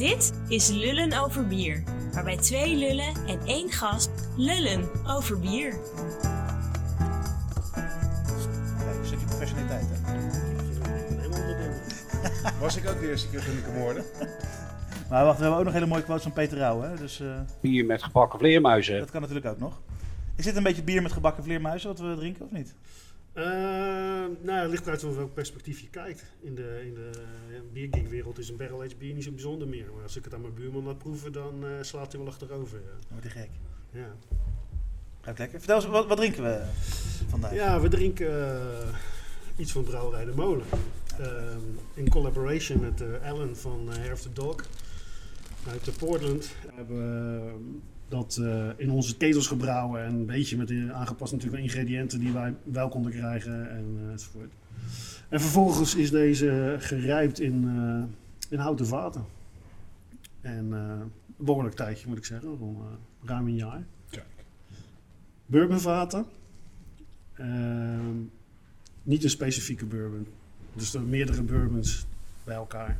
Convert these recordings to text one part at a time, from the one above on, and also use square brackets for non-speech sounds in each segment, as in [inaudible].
Dit is Lullen over bier, waarbij twee lullen en één gast lullen over bier. Kijk, een stukje professionaliteit. Hè? Helemaal onder de- Was ik ook de eerste keer toen ik hem hoorde. Maar wacht, we hebben ook nog hele mooie quotes van Peter Rauw. Hè? Dus eh, Bier met gebakken vleermuizen. dat kan natuurlijk ook nog. Is dit een beetje bier met gebakken vleermuizen wat we drinken of niet? Eh, nou, het ligt uit van welk perspectief je kijkt. In de, in de uh, biergeekwereld is een barrel aged bier niet zo bijzonder meer. Maar als ik het aan mijn buurman laat proeven, dan eh, slaat hij wel achterover. Ja. Wordt hij gek. Ja. Gaat lekker. Vertel eens, wat, wat drinken we vandaag? Ja, we drinken eh, iets van Brouwerij de Molen. Ehm, in collaboration met eh Alan van uh, of the Dog uit Portland hebben we dat eh, in onze ketels gebrouwen en een beetje met de, aangepast natuurlijk ingrediënten die wij wel konden krijgen en eh, enzovoort. En vervolgens is deze gerijpt in, eh, in houten vaten. En een behoorlijk tijdje moet ik zeggen, eh, ruim een jaar. Kijk. Bourbonvaten. Ehm, niet een specifieke bourbon. Dus er meerdere bourbons bij elkaar.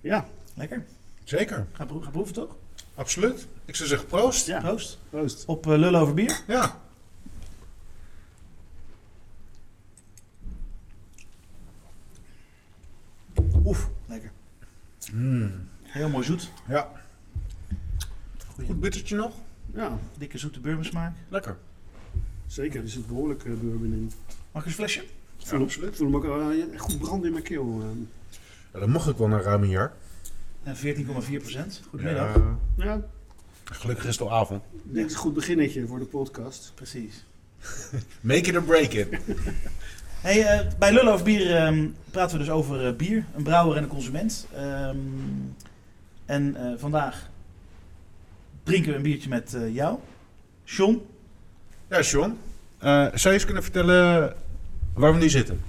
Ja, Lekker. Zeker, Ga, proe- ga proeven toch? Absoluut. Ik zou zeggen proost. Ja. Proost. proost. Op uh, lullen over bier. Ja. Oef, lekker. Mm. Heel mooi zoet. Ja. Goeie, Goed bittertje nog? Ja, dikke zoete bourbonsmaak. Lekker. zeker. Er zit behoorlijk eh, bourbon in. Mag ik een flesje? Ja, voel, absoluut. ik voel hem ook eh, goed branden in mijn keel. Ja, dat mocht ik wel na ruim een jaar. En 14,4 procent. Goedemiddag. Ja, ja, gelukkig is het al avond. het is een goed beginnetje voor de podcast. Precies. Make it or break it. [laughs] Hey, eh, bij Lullen over bier ehm, praten we dus over eh, bier, een brouwer en een consument. Ehm, en eh, vandaag drinken we een biertje met eh, jou, John. Ja, Sean. eh, zou je eens kunnen vertellen waar we nu zitten?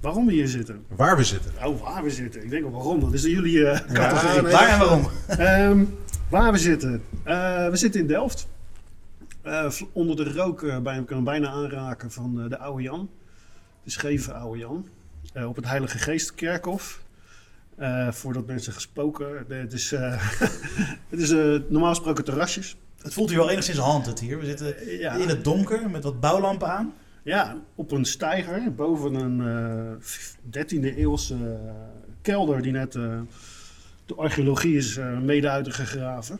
Waarom we hier zitten? Waar we zitten? Oh, waar we zitten. Ik denk al waarom. Dat is jullie eh categorie. nee. Waar en waarom? Ehm, waar we zitten? Eh, we zitten in Delft. Eh, onder de rook eh, bij, kan bijna aanraken van eh, de Oude Jan. De scheve Oude Jan. Eh, op het Heilige Geestkerkhof. Eh voordat mensen gesproken. Het is, eh, [laughs] het is normaal gesproken terrasjes. Het voelt hier wel enigszins haunted hier. We zitten Ja, in het donker met wat bouwlampen aan. Ja, op een steiger boven een eh 13e eeuwse eh, kelder die net eh de archeologie is eh, mede uitgegraven.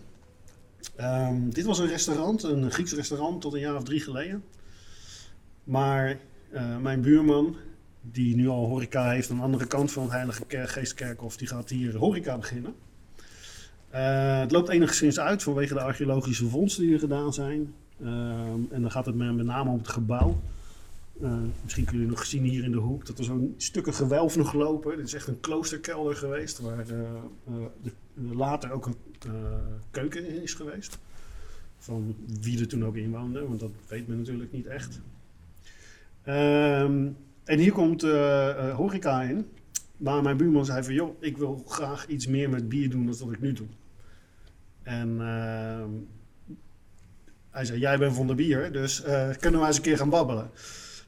Ehm, dit was een restaurant, een Grieks restaurant tot een jaar of drie geleden. Maar eh, mijn buurman, die nu al horeca heeft aan de andere kant van het Heilige Ker- Geestkerkhof, die gaat hier horeca beginnen. Eh, het loopt enigszins uit vanwege de archeologische vondsten die er gedaan zijn. Ehm, en dan gaat het met name om het gebouw. Eh, misschien kunnen jullie nog zien hier in de hoek dat er zo'n stukken gewelf nog lopen. Dit is echt een kloosterkelder geweest, waar eh, eh, de- later ook een keuken in is geweest. Van wie er toen ook in woonde, want dat weet men natuurlijk niet echt. Ehm, en hier komt horeca in. Maar mijn buurman zei van, joh, ik wil graag iets meer met bier doen dan wat ik nu doe. En ehm, hij zei, jij bent van de bier, dus kunnen we eens een keer gaan babbelen.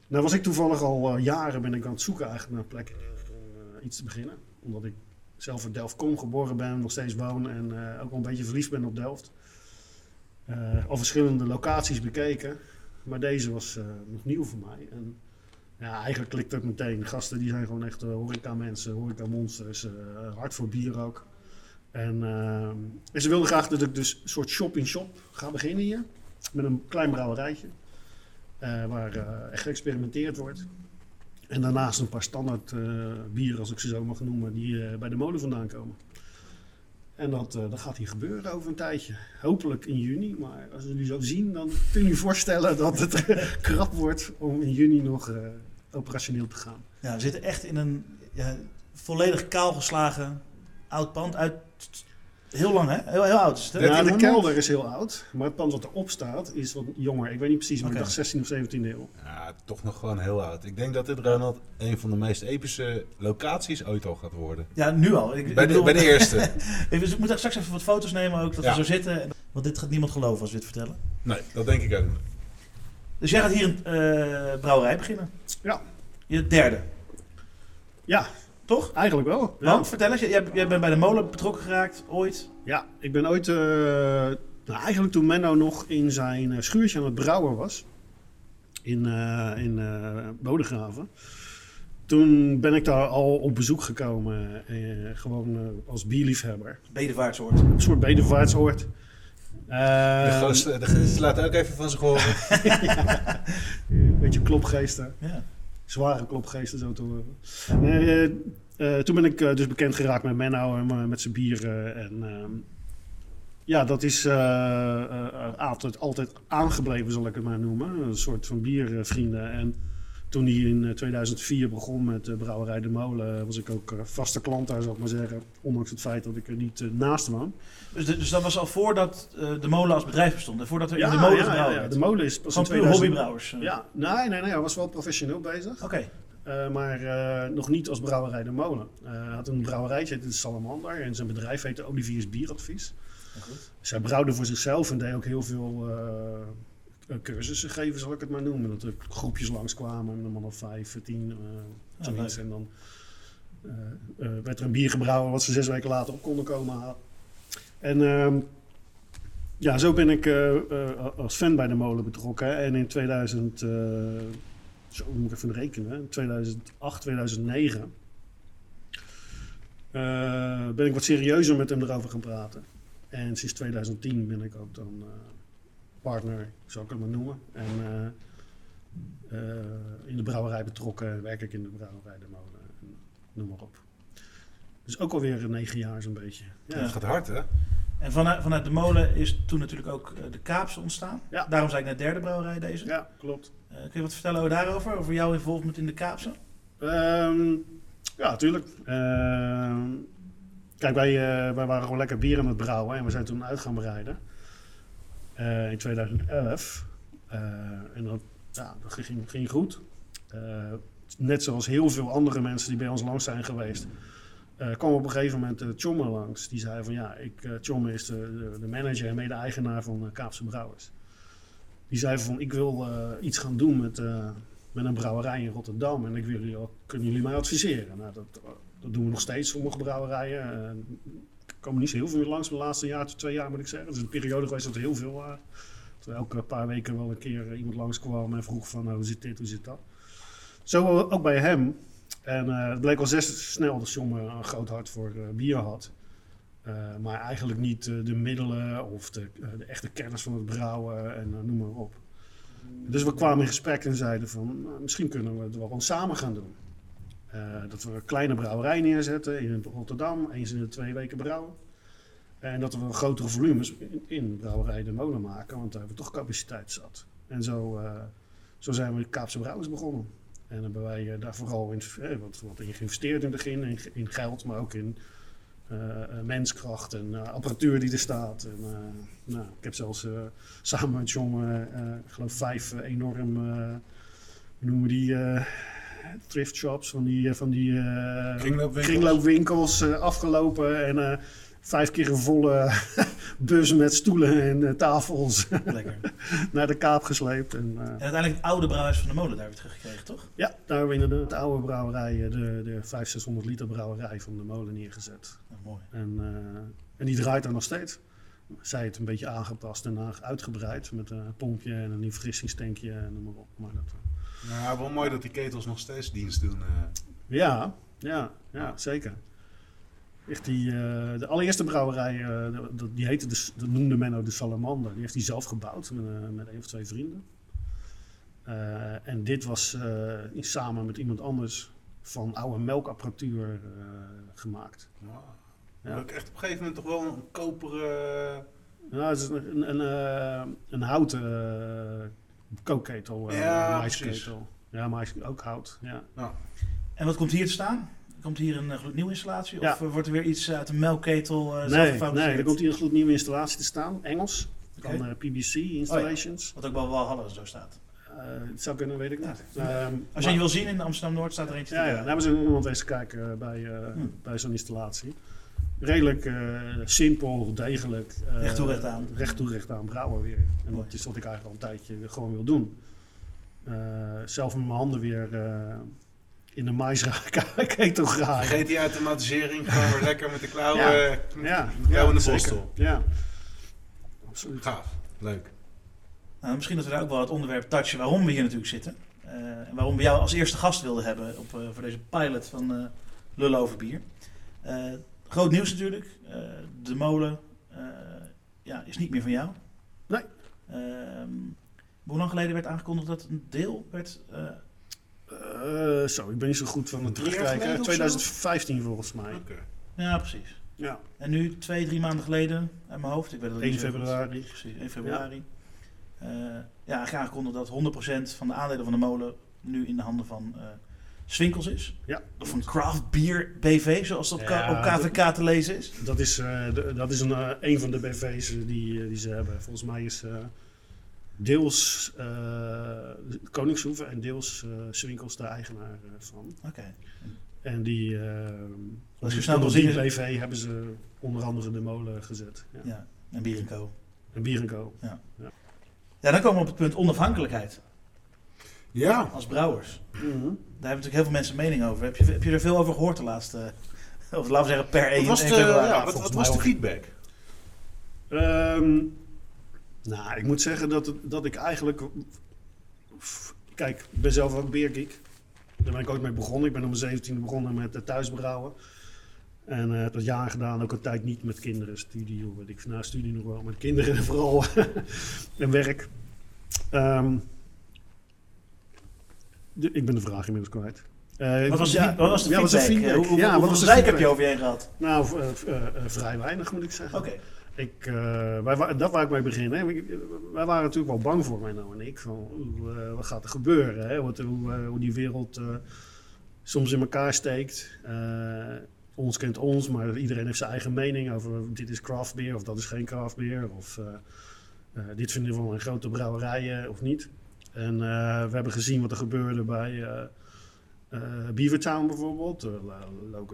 Nou was ik toevallig al eh, jaren ben ik aan het zoeken eigenlijk naar plekken om eh, iets te beginnen. Omdat ik zelf in Delft kom, geboren ben, nog steeds woon en eh, ook wel een beetje verliefd ben op Delft. Al verschillende locaties bekeken, maar deze was nog nieuw voor mij. En ja, eigenlijk klikt het meteen. Gasten die zijn gewoon echt horeca mensen, horeca monsters, hard voor bier ook. En, eh, en ze wilden graag dat ik dus een soort shop-in-shop ga beginnen hier. Met een klein brouwerijtje. Eh, waar eh, geëxperimenteerd wordt. En daarnaast een paar standaard eh, bieren, als ik ze zo mag noemen, die bij de molen vandaan komen. En dat, dat gaat hier gebeuren over een tijdje. Hopelijk in juni, maar als jullie zo zien, dan kun je je voorstellen dat het [laughs] krap wordt om in juni nog operationeel te gaan. Ja, we zitten echt in een ja, volledig kaalgeslagen oud pand uit... Heel lang, hè? Heel, heel oud is het, hè? Ja, de 1300? kelder is heel oud, maar het pand wat erop staat is wat jonger. Ik weet niet precies, maar Oké. ik dacht 16 of 17e eeuw. Ja, toch nog gewoon heel oud. Ik denk dat dit, Ronald, een van de meest epische locaties ooit al gaat worden. Ja, nu al. Ik, ik Bij de, bedoel- bij de eerste. [laughs] Ik we moeten straks even wat foto's nemen ook, dat Ja. we zo zitten. Want dit gaat niemand geloven als we dit vertellen. Nee, dat denk ik ook niet. Dus jij gaat hier een eh, brouwerij beginnen? Ja. Je derde. Ja, toch? Eigenlijk wel. Ja. Want, vertel eens, jij, jij bent bij de molen betrokken geraakt, ooit. Ja, ik ben ooit, eh, nou, eigenlijk toen Menno nog in zijn eh, schuurtje aan het brouwen was, in, eh in eh Bodegraven. Toen ben ik daar al op bezoek gekomen, eh, gewoon eh, als bierliefhebber. Bedevaartsoord. Een soort bedevaartsoord. De Eh, gasten de laten ook even van zich horen. [laughs] Een beetje klopgeesten. Ja. Zware klopgeesten zo te horen. Nee, eh, eh, toen ben ik eh, dus bekend geraakt met Menno en eh, met zijn bieren. En ehm, ja, dat is eh, eh, altijd, altijd aangebleven, zal ik het maar noemen. Een soort van biervrienden. En toen hij in eh, 2004 begon met de Brouwerij De Molen, was ik ook eh, vaste klant daar, zal ik maar zeggen. Ondanks het feit dat ik er niet eh, naast woon. Dus, de- dus dat was al voordat eh, de molen als bedrijf bestond. En voordat er in de molen ja, ja, de molen is pas in Gewoon puur 2000 hobbybrouwers. eh. Ja, nee, nee, nee, hij was wel professioneel bezig. Oké. Eh, maar eh, nog niet als brouwerij De Molen. Eh, hij had een brouwerijtje, de Salamander. En zijn bedrijf heette Olivier's Bieradvies. Ja. Dus hij brouwde voor zichzelf en deed ook heel veel eh, cursussen geven, zal ik het maar noemen. Dat er groepjes langskwamen, een man of vijf, tien, zoiets. leuk. En dan eh, eh, werd er een bier gebrouwen wat ze zes weken later op konden komen halen. En ehm, ja, zo ben ik als fan bij de molen betrokken. En in 2000, eh, zo moet ik even rekenen, 2008, 2009 eh, ben ik wat serieuzer met hem erover gaan praten. En sinds 2010 ben ik ook dan partner, zou ik het maar noemen. En eh, eh, in de brouwerij betrokken, werk ik in de brouwerij de molen, en noem maar op. Dus ook alweer negen jaar zo'n beetje. Ja. Het gaat hard, hè? En vanuit, vanuit de molen is toen natuurlijk ook eh, de Kaapse ontstaan. Ja. Daarom zei ik net derde brouwerij deze. ja, klopt. Eh, kun je wat vertellen over daarover? Over jouw involvement in de Kaapse? Ehm, ja, natuurlijk. Ehm, kijk, wij, eh, wij waren gewoon lekker bier aan het brouwen en we zijn toen uit gaan bereiden. Eh, in 2011. Eh, en dat, ja, dat ging, goed. Eh, net zoals heel veel andere mensen die bij ons langs zijn geweest. kwam op een gegeven moment Tjomme langs. Die zei van ja, ik, Tjomme is de, de, de, manager en mede-eigenaar van Kaapse Brouwers. Die zei van ik wil iets gaan doen met, met een brouwerij in Rotterdam. En ik wil jullie, kunnen jullie mij adviseren? Nou, dat, dat doen we nog steeds, sommige brouwerijen. Uh, komen niet zo heel veel langs de laatste jaar, twee jaar moet ik zeggen. Het is een periode geweest dat er heel veel waren. Dat elke paar weken wel een keer iemand langskwam en vroeg van nou, hoe zit dit, hoe zit dat. Zo ook bij hem. En uh, het bleek al zes snel dat John een groot hart voor uh, bier had. Uh, maar eigenlijk niet de middelen of de, de, echte kennis van het brouwen en noem maar op. Dus we kwamen in gesprek en zeiden van nou, misschien kunnen we het wel gewoon samen gaan doen. Dat we een kleine brouwerij neerzetten in Rotterdam, eens in de twee weken brouwen. En dat we grotere volumes in, in brouwerij de molen maken, want daar hebben we toch capaciteit zat. En zo, zo zijn we Kaapse Brouwers begonnen. En hebben wij daar vooral in, eh, wat, wat in geïnvesteerd in het begin, in, in, geld, maar ook in uh, menskracht en apparatuur die er staat. En, nou, ik heb zelfs samen met John, ik geloof vijf enorm, noemen die, thrift shops, van die, van die kringloopwinkels, kringloopwinkels afgelopen. En vijf keer een volle [laughs] bus met stoelen en tafels [laughs] naar de kaap gesleept. En, en, uiteindelijk het oude brouwhuis van de molen daar weer teruggekregen, toch? Ja, daar hebben we inderdaad de oude brouwerij, de, de 500, 600 liter brouwerij van de molen neergezet. Oh, mooi. En, en die draait daar nog steeds. Zij het een beetje aangepast en uitgebreid met een pompje en een nieuw verfrissingstankje en noem maar op. Maar dat, nou, wel mooi dat die ketels nog steeds dienst doen. uh. Ja, ja, ja, zeker. Echt die, uh, de allereerste brouwerij, uh, die heette de, dat noemde Menno de Salamander. Die heeft hij zelf gebouwd met, uh, met een of twee vrienden. Eh, en dit was samen met iemand anders van oude melkapparatuur gemaakt. Wow. Ja. Ook echt op een gegeven moment toch wel een koperen... Ja, het is een, een, een, een houten kookketel, ja, maisketel. Ja, mais ook hout, ja. ja. En wat komt hier te staan? Komt hier een gloednieuwe installatie? Of ja. wordt er weer iets uit een melkketel uh, nee, nee, er komt hier een gloednieuwe installatie te staan. Engels. Van okay. uh, PBC Installations. Oh ja. Wat ook wel Walhalla zo staat. Uh, het zou kunnen, weet ik niet. Ja. Um, Als je je wil zien in Amsterdam-Noord staat er eentje. Ja, ja. daar hebben ze iemand eens kijken bij, hmm. bij zo'n installatie. Redelijk simpel, degelijk. recht toe, recht aan. Recht toe, recht aan brouwen weer. En Mooi. dat is wat ik eigenlijk al een tijdje gewoon wil doen. zelf met mijn handen weer in de maïsketelgraai. [laughs] Vergeet die automatisering gewoon weer lekker met de klauwen, Ja. met de Ja, klauwen in de borstel. Ja. Absoluut. Gaaf, leuk. Nou, misschien dat we daar ook wel het onderwerp touchen waarom we hier natuurlijk zitten. Eh, en waarom we jou als eerste gast wilden hebben op, eh, voor deze pilot van eh over bier. Groot nieuws natuurlijk. Eh, de molen eh, ja, is niet meer van jou. Nee. Ehm, hoe lang geleden werd aangekondigd dat een deel werd... eh, Eh, zo, ik ben niet zo goed van het terugkijken. geleden of zo? 2015 volgens mij. Oké. ja, precies. Ja, En nu, twee, drie maanden geleden, uit mijn hoofd. Ik weet het 1 niet zo goed. februari. Precies, 1 februari. Ja, ja aangekondigd dat 100% van de aandelen van de molen nu in de handen van eh Swinkels is. Ja. Of van Craft Beer BV, zoals dat Ja, op KVK te lezen is. Dat is, eh, de- dat is een, eh, een van de BV's die, eh, die ze hebben. Volgens mij is eh, deels eh Koningshoeven en deels eh Swinkels de eigenaar eh, van. Oké. En die, Als je onder- snel onder die BV hebben ze onder andere de molen gezet. Ja. Ja, en Bier Co. En Bier en Co. Ja, dan komen we op het punt onafhankelijkheid Ja, als brouwers. Mhm. Daar hebben natuurlijk heel veel mensen mening over. Heb je, heb je er veel over gehoord de laatste... [laughs] Of laten we zeggen per 1, wat was de, februari. ja, wat, wat was de ook. feedback? Ehm, nou, ik moet zeggen dat, dat ik eigenlijk... Kijk, ik ben zelf ook beergeek. Daar ben ik ooit mee begonnen. Ik ben om mijn 17e begonnen met het thuisbrouwen. En eh dat jaar gedaan, ook een tijd niet met kinderen, studie, of weet ik, na studie nog wel, met kinderen en [laughs] vooral en werk. Ehm, de- ik ben de vraag inmiddels kwijt. Eh, Wat was, de, ja, feed- wat was de ja, wat feedback? was de feedback? Hoe- hoe- Ja, wat hoeveel was de zeik heb je over je heen gehad? Nou, eh, eh, eh, vrij weinig moet ik zeggen. Oké. Ik, eh, wij, dat waar ik mee begin. Hè. Wij, waren natuurlijk wel bang voor, mij nou en ik. Van, hoe, eh, wat gaat er gebeuren? Hè? Wat, hoe, eh, hoe die wereld eh, soms in elkaar steekt. Eh, ons kent ons, maar iedereen heeft zijn eigen mening over dit is craft beer of dat is geen craft beer. Of eh, eh, dit vinden we van een grote brouwerijen of niet. En eh, we hebben gezien wat er gebeurde bij eh eh, Beavertown bijvoorbeeld.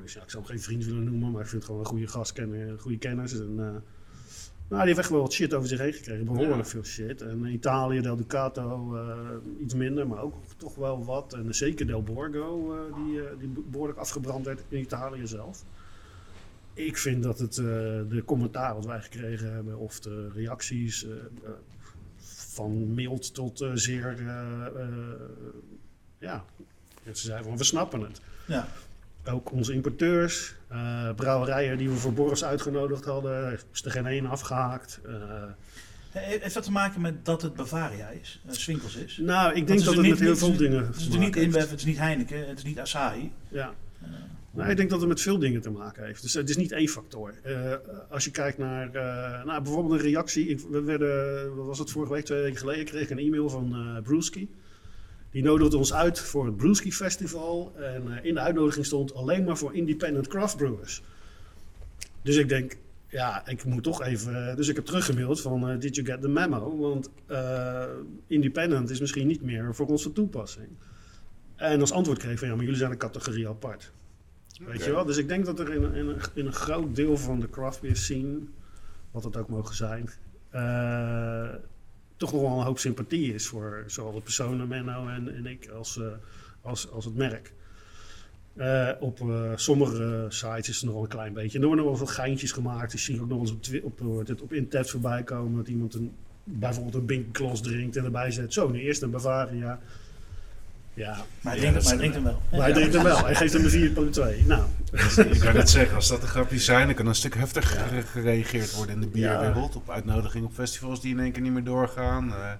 Ja, ik zou hem geen vriend willen noemen, maar ik vind het gewoon een goede gastkenner, goede kennis. En, nou, die heeft echt wel wat shit over zich heen gekregen. Behoorlijk Ja. veel shit. En Italië, Del Ducato, iets minder, maar ook toch wel wat. En zeker Del Borgo, die, die behoorlijk afgebrand werd in Italië zelf. Ik vind dat het, de commentaar wat wij gekregen hebben, of de reacties, van mild tot eh, zeer, eh, eh, ja, ze zeiden van we snappen het. Ja. Ook onze importeurs, brouwerijen die we voor Boris uitgenodigd hadden, is er geen één afgehaakt. Eh, He- Heeft dat te maken met dat het Bavaria is? eh, Swinkels is? nou, ik denk dat het niet- met heel veel dingen Het is niet heeft. InBev, het is niet Heineken, het is niet Asahi. Ja. Eh, Nou, ik denk dat het met veel dingen te maken heeft. Dus het is niet één factor. Eh, als je kijkt naar eh, nou, bijvoorbeeld een reactie. We werden, wat was het vorige week, twee weken geleden, kreeg ik een e-mail van eh Brewski. Die nodigde ons uit voor het Brewski Festival. En eh, in de uitnodiging stond alleen maar voor independent craft brewers. Dus ik denk, ja, ik moet toch even... Dus ik heb teruggemaild van, eh, did you get the memo? Want eh, independent is misschien niet meer voor van toepassing. En als antwoord kreeg van, ja, maar jullie zijn een categorie apart. Weet je wel? Dus ik denk dat er in, een- in, in een groot deel van de craft beer scene, wat het ook mogen zijn, eh, toch nog wel een hoop sympathie is voor zowel de personen, Menno en, en ik, als, eh, als, als het merk. Eh, op sommige sites is er nog wel een klein beetje. En er worden nog wel veel geintjes gemaakt. Ik zie ook nog eens op, op, op, op Intaps voorbij komen dat iemand een, bijvoorbeeld een Bink Glas drinkt en erbij zet. Zo, nu eerst een Bavaria. Ja, Maar hij drinkt, dat maar hij is- drinkt hem wel. maar hij drinkt hem wel. Hij geeft hem een 4.2. Nou, Ik kan net zeggen, als dat de grapjes zijn, dan kan een stuk heftiger gereageerd worden in de bierwereld. Op uitnodiging op festivals die in één keer niet meer doorgaan. Eh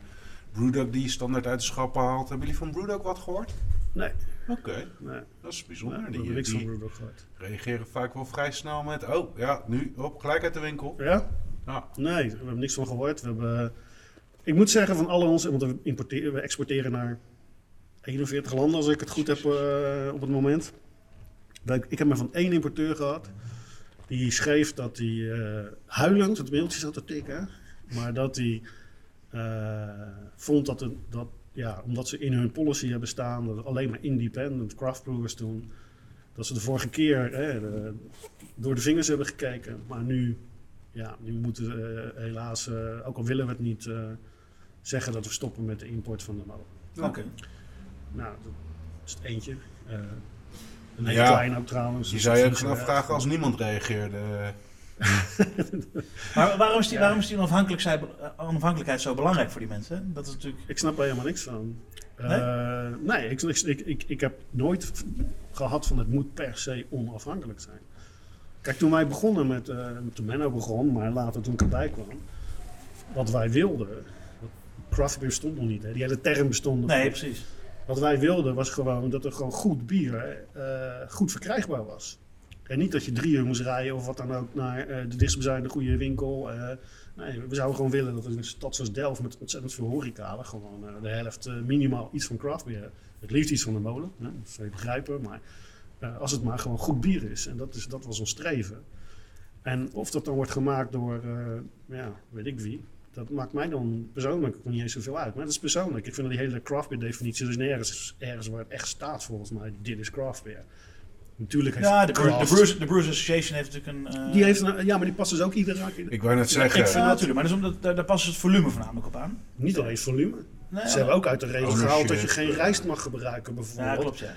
Brewdog die standaard uit de schappen haalt. Hebben jullie van Brewdog wat gehoord? nee. Oké, nee. dat is nee bijzonder. daar die heb ik niks die van Brewdog gehad. reageren vaak wel vrij snel met, oh ja, nu, op, gelijk uit de winkel. Ja? Ja. Nee, we hebben niks van gehoord. We hebben, ik moet zeggen van alle onze, want we, importeren, we exporteren naar 41 landen als ik het goed heb eh, op het moment. Ik heb maar van één importeur gehad. Die schreef dat hij eh, huilend het mailtje zat te tikken. Maar dat hij eh, vond dat, het, dat ja, omdat ze in hun policy hebben staan dat alleen maar independent craft brewers doen. Dat ze de vorige keer hè, door de vingers hebben gekeken. Maar nu ja, nu moeten we helaas, ook al willen we het niet, zeggen dat we stoppen met de import van de molen. Oké. Nou, dat is het eentje. Eh, een hele Ja. kleine ook trouwens. Je zou je ook Dus, gaan eh, afvragen als niemand reageerde. [laughs] Maar waarom is die, Ja. waarom is die onafhankelijkheid, eh, onafhankelijkheid zo belangrijk voor die mensen? Dat is natuurlijk... Ik snap er helemaal niks van. Nee? Eh, nee, ik, ik, ik, ik, heb nooit gehad van het moet per se onafhankelijk zijn. Kijk, toen wij begonnen met, eh toen Menno begon, maar later toen ik erbij kwam, wat wij wilden, craft beer bestond nog niet, hè? die hele term bestond nog Nee, niet. precies. Wat wij wilden was gewoon dat er gewoon goed bier eh, goed verkrijgbaar was. En niet dat je drie uur moest rijden of wat dan ook naar eh, de dichtstbijzijnde goede winkel. eh. nee, we zouden gewoon willen dat in een stad zoals Delft met ontzettend veel horeca gewoon de helft minimaal iets van craft beer. Het liefst iets van de molen, hè, dat zou je begrijpen. Maar als het maar gewoon goed bier is. En dat, is, dat was ons streven. En of dat dan wordt gemaakt door, ja, weet ik wie. Dat maakt mij dan persoonlijk niet eens zoveel uit. Maar dat is persoonlijk. Ik vind dat die hele craft beer definitie dus nergens, ergens waar het echt staat volgens mij. Dit is craft beer. Natuurlijk heeft Ja, de, Brewers- craft- de, Brewers, de Brewers Association heeft natuurlijk een... eh, Die heeft een, ja, maar die past dus ook iedere Ik wou net zeggen, ik vind Ja, dat- natuurlijk. Maar dat is omdat, daar, daar past het volume voornamelijk op aan. niet alleen volume. Nee, Ze hebben ook uit de regel gehaald dat je geen rijst mag gebruiken Ja, bijvoorbeeld. klopt, ja.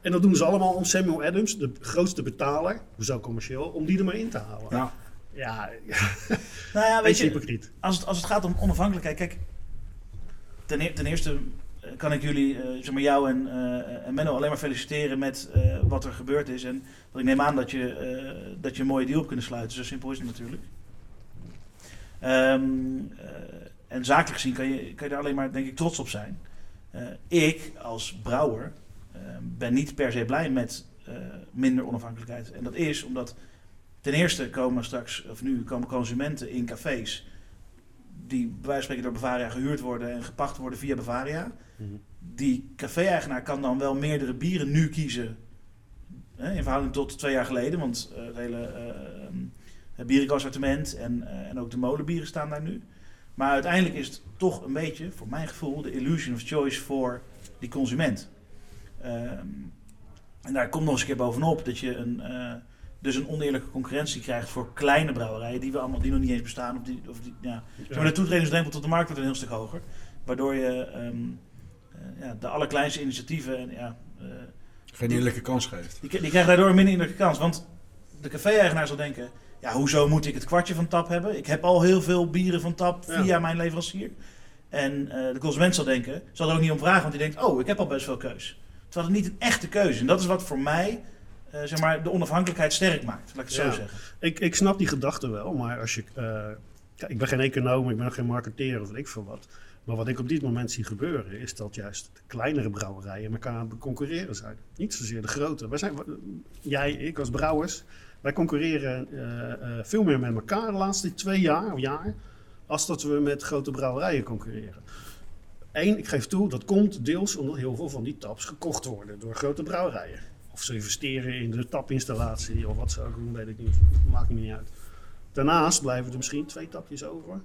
En dat doen ze allemaal om Samuel Adams, de grootste betaler, zo commercieel, om die er maar in te houden. Ja. Ja, [laughs] Nou ja, weet je, hypocriet. als het, als het gaat om onafhankelijkheid, kijk, ten, ten eerste eh, kan ik jullie, eh, zeg maar jou en, eh, en Menno alleen maar feliciteren met wat er gebeurd is. En dat ik neem aan dat je, dat je een mooie deal hebt kunnen sluiten. Zo simpel is het natuurlijk. Ehm, eh, en zakelijk gezien kan je, kan je daar alleen maar, denk ik, trots op zijn. Ik, als brouwer, ben niet per se blij met minder onafhankelijkheid. En dat is omdat ten eerste komen straks, of nu komen consumenten in cafés die bij wijze van spreken door Bavaria gehuurd worden en gepacht worden via Bavaria. Mhm. Die café-eigenaar kan dan wel meerdere bieren nu kiezen. Hè, in verhouding tot twee jaar geleden. Want eh, het hele eh, het bierenassortiment en, eh, en ook de molenbieren staan daar nu. Maar uiteindelijk is het toch een beetje, voor mijn gevoel, de illusion of choice voor die consument. Ehm, en daar komt nog eens een keer bovenop dat je een, dus een oneerlijke concurrentie krijgt voor kleine brouwerijen die, we allemaal, die nog niet eens bestaan. Of die, of die, ja, Zeg maar de toetredingsdrempel tot de markt wordt een heel stuk hoger. Waardoor je ehm, eh, ja, de allerkleinste initiatieven, en, ja, eh, geen eerlijke kans geeft. die, die krijgen daardoor een minder eerlijke kans. Want de café-eigenaar zal denken, ja, hoezo moet ik het kwartje van tap hebben? Ik heb al heel veel bieren van tap Ja. via mijn leverancier. En eh, de consument zal denken, zal er ook niet om vragen, want die denkt, oh, ik heb al best veel keus. Terwijl het niet een echte keuze. En dat is wat voor mij, eh, zeg maar, de onafhankelijkheid sterk maakt. Laat ik het Ja. zo zeggen. Ik, ik snap die gedachte wel, maar als je. eh, kijk, ik ben geen econoom, ik ben geen marketeer of ik veel wat. Maar wat ik op dit moment zie gebeuren, is dat juist de kleinere brouwerijen elkaar aan het concurreren zijn. Niet zozeer de grote. Wij zijn, jij, ik als brouwers, wij concurreren eh, veel meer met elkaar de laatste twee jaar, of jaar, als dat we met grote brouwerijen concurreren. Eén, ik geef toe, dat komt deels omdat heel veel van die taps gekocht worden door grote brouwerijen. Of ze investeren in de tapinstallatie of wat ze ook doen, weet ik niet. Maakt me niet uit. Daarnaast blijven er misschien twee tapjes over.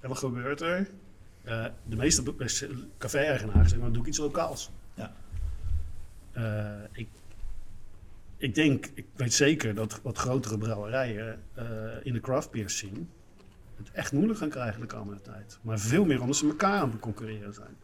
En wat gebeurt er? Eh, de meeste eh, café-eigenaren zeggen, dan doe ik iets lokaals. Ja. Eh, ik, ik denk, ik weet zeker dat wat grotere brouwerijen in de craft beer scene het echt moeilijk gaan krijgen de komende tijd. Maar veel meer omdat ze elkaar aan het concurreren zijn.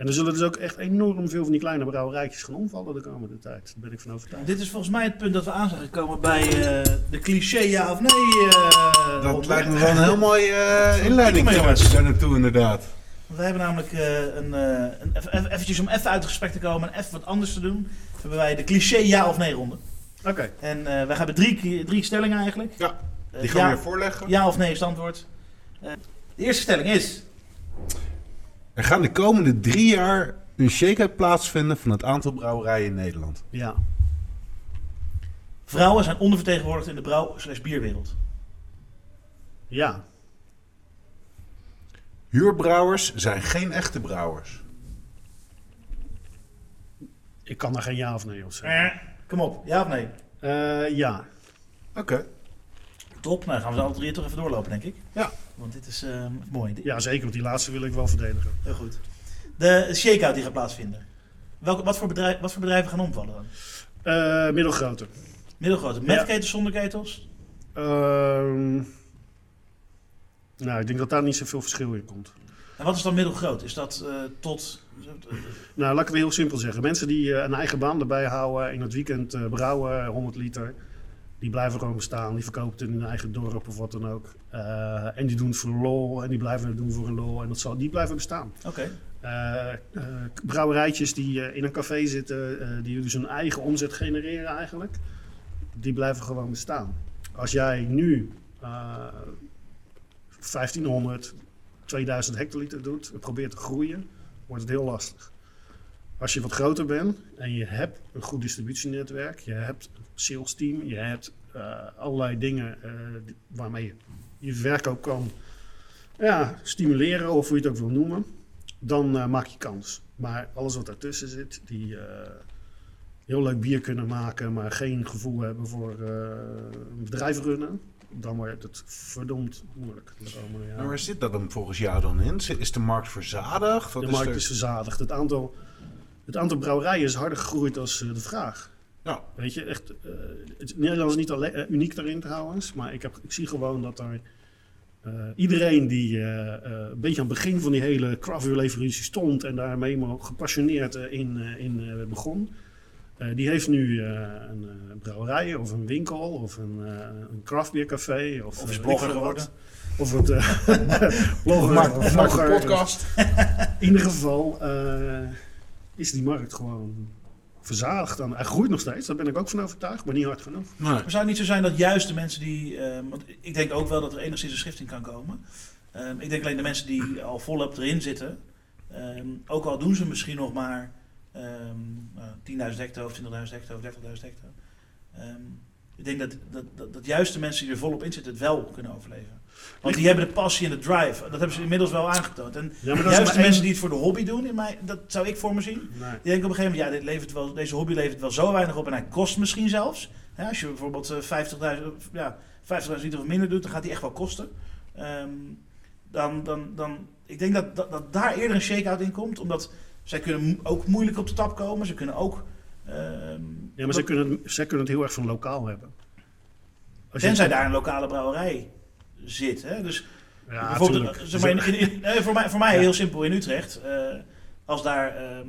En er zullen dus ook echt enorm veel van die kleine brouwerijtjes gaan omvallen de komende tijd. Daar ben ik van overtuigd. Dit is volgens mij het punt dat we aan zijn gekomen bij eh, de cliché ja of nee. eh, Dat lijkt me wel een heel mooi eh inleiding Kom maar, jongens. daar naartoe inderdaad. Want we hebben namelijk eh, een, eh, een even, even- eventjes om even uit het gesprek te komen en even wat anders te doen, hebben wij de cliché ja of nee ronde. Oké. En eh wij hebben drie, drie stellingen eigenlijk. Ja, Die gaan we ja, weer voorleggen. ja of nee is het antwoord. Eh, de eerste stelling is, Er gaan de komende drie jaar een shake-up plaatsvinden van het aantal brouwerijen in Nederland. Ja. vrouwen zijn ondervertegenwoordigd in de brouw- slash bierwereld. Ja. Huurbrouwers zijn geen echte brouwers. Ik kan daar geen ja of nee op zeggen. Eh, kom op, ja of nee? Eh, ja. Oké. Top, nou dan gaan we ze alle drie toch even doorlopen denk ik. Ja. Want dit is eh, mooi. ja, zeker. Want die laatste wil ik wel verdedigen. Heel goed. De shake-out die gaat plaatsvinden. Welke, wat, voor bedrijf, wat voor bedrijven gaan omvallen dan? Eh, middelgrote. Middelgrote. Met Ja. ketels, zonder ketels? Ehm, nou, ik denk dat daar niet zoveel verschil in komt. En wat is dan middelgroot? Is dat eh, tot... Nou, laat ik het heel simpel zeggen. Mensen die eh, een eigen baan erbij houden, in het weekend brouwen, 100 liter, die blijven gewoon bestaan. Die verkopen het in hun eigen dorp of wat dan ook. Eh, en die doen het voor een lol en die blijven het doen voor een lol. En dat zal, die blijven bestaan. Oké. Eh, eh, brouwerijtjes die in een café zitten, die dus hun eigen omzet genereren eigenlijk, die blijven gewoon bestaan. Als jij nu eh 1500, 2000 hectoliter doet en probeert te groeien, wordt het heel lastig. Als je wat groter bent en je hebt een goed distributienetwerk, je hebt een sales team, je hebt eh, allerlei dingen eh, waarmee je je verkoop kan ja, stimuleren of hoe je het ook wil noemen, dan eh, maak je kans. Maar alles wat daartussen zit, die heel leuk bier kunnen maken, maar geen gevoel hebben voor een bedrijf runnen, dan wordt het verdomd moeilijk. Maar waar zit dat dan volgens jou dan in? Is de markt verzadigd? Wat De is markt er- is verzadigd. Het aantal, het aantal brouwerijen is harder gegroeid als eh, de vraag. Ja. Weet je, echt, eh, het Nederland is niet alleen eh, uniek daarin trouwens, maar ik, heb, ik zie gewoon dat er eh, iedereen die eh, eh, een beetje aan het begin van die hele craft revolutie stond en daarmee maar gepassioneerd eh, in, eh, in eh, begon, eh, die heeft nu eh, een eh, brouwerij of een winkel of een, eh een craft beer café of, Of is eh, blogger geworden. Of het eh, [laughs] [laughs] blogger, of- podcast. [laughs] in ieder geval eh, is die markt gewoon verzadigd. Dan. Hij groeit nog steeds, daar ben ik ook van overtuigd, maar niet hard genoeg. Maar zou het niet zo zijn dat juist de mensen die... ehm, want ik denk ook wel dat er enigszins een schifting kan komen. Ehm, ik denk alleen de mensen die al volop erin zitten... ehm, ook al doen ze misschien nog maar ehm nou, 10.000 hectare of 20.000 hectare of 30.000 hectare... ehm, ik denk dat, dat, dat, dat juist de mensen die er volop in zitten het wel kunnen overleven. Want die hebben de passie en de drive. Dat hebben ze inmiddels wel aangetoond. En Ja, maar juist de mensen die het voor de hobby doen, in mij, dat zou ik voor me zien. Nee. Die denken op een gegeven moment, ja, dit levert wel, deze hobby levert wel zo weinig op en hij kost misschien zelfs. Als je bijvoorbeeld eh, 50.000 ja, 50.000 liter of minder doet, dan gaat die echt wel kosten. Ehm, dan, dan, dan, ik denk dat, dat, dat daar eerder een shake-out in komt, omdat zij kunnen ook moeilijk op de tap komen. Ze kunnen ook... ehm, Ja, maar zij kunnen, het, zij kunnen het heel erg van lokaal hebben. Als je- tenzij daar een lokale brouwerij zit. Hè? Dus Ja, Bijvoorbeeld, eh, zeg maar, in, in- in- nee, voor mij, voor mij [laughs] Ja. heel simpel in Utrecht. eh, als daar ehm,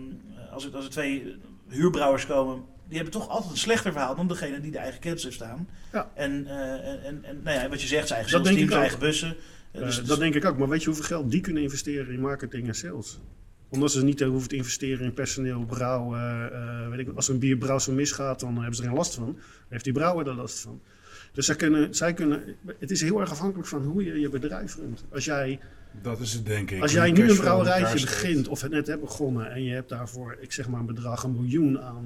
als, er, als er twee huurbrouwers komen, die hebben toch altijd een slechter verhaal dan degene die de eigen ketels heeft staan. Ja. En, eh, en, en, en nou ja, wat je zegt, zijn eigen ook. eigen bussen. Dus- dat denk ik ook. Maar weet je hoeveel geld die kunnen investeren in marketing en sales? Omdat ze niet eh, hoeven te investeren in personeel, brouw. eh, eh, weet ik, als een bierbrouw zo misgaat, dan hebben ze er geen last van. Dan heeft die brouwer er last van. Dus zij kunnen, zij kunnen, het is heel erg afhankelijk van hoe je je bedrijf runt. Als jij, Dat is het denk ik. als jij nu een brouwerijtje begint of het net hebt begonnen en je hebt daarvoor, ik zeg maar een bedrag, een miljoen aan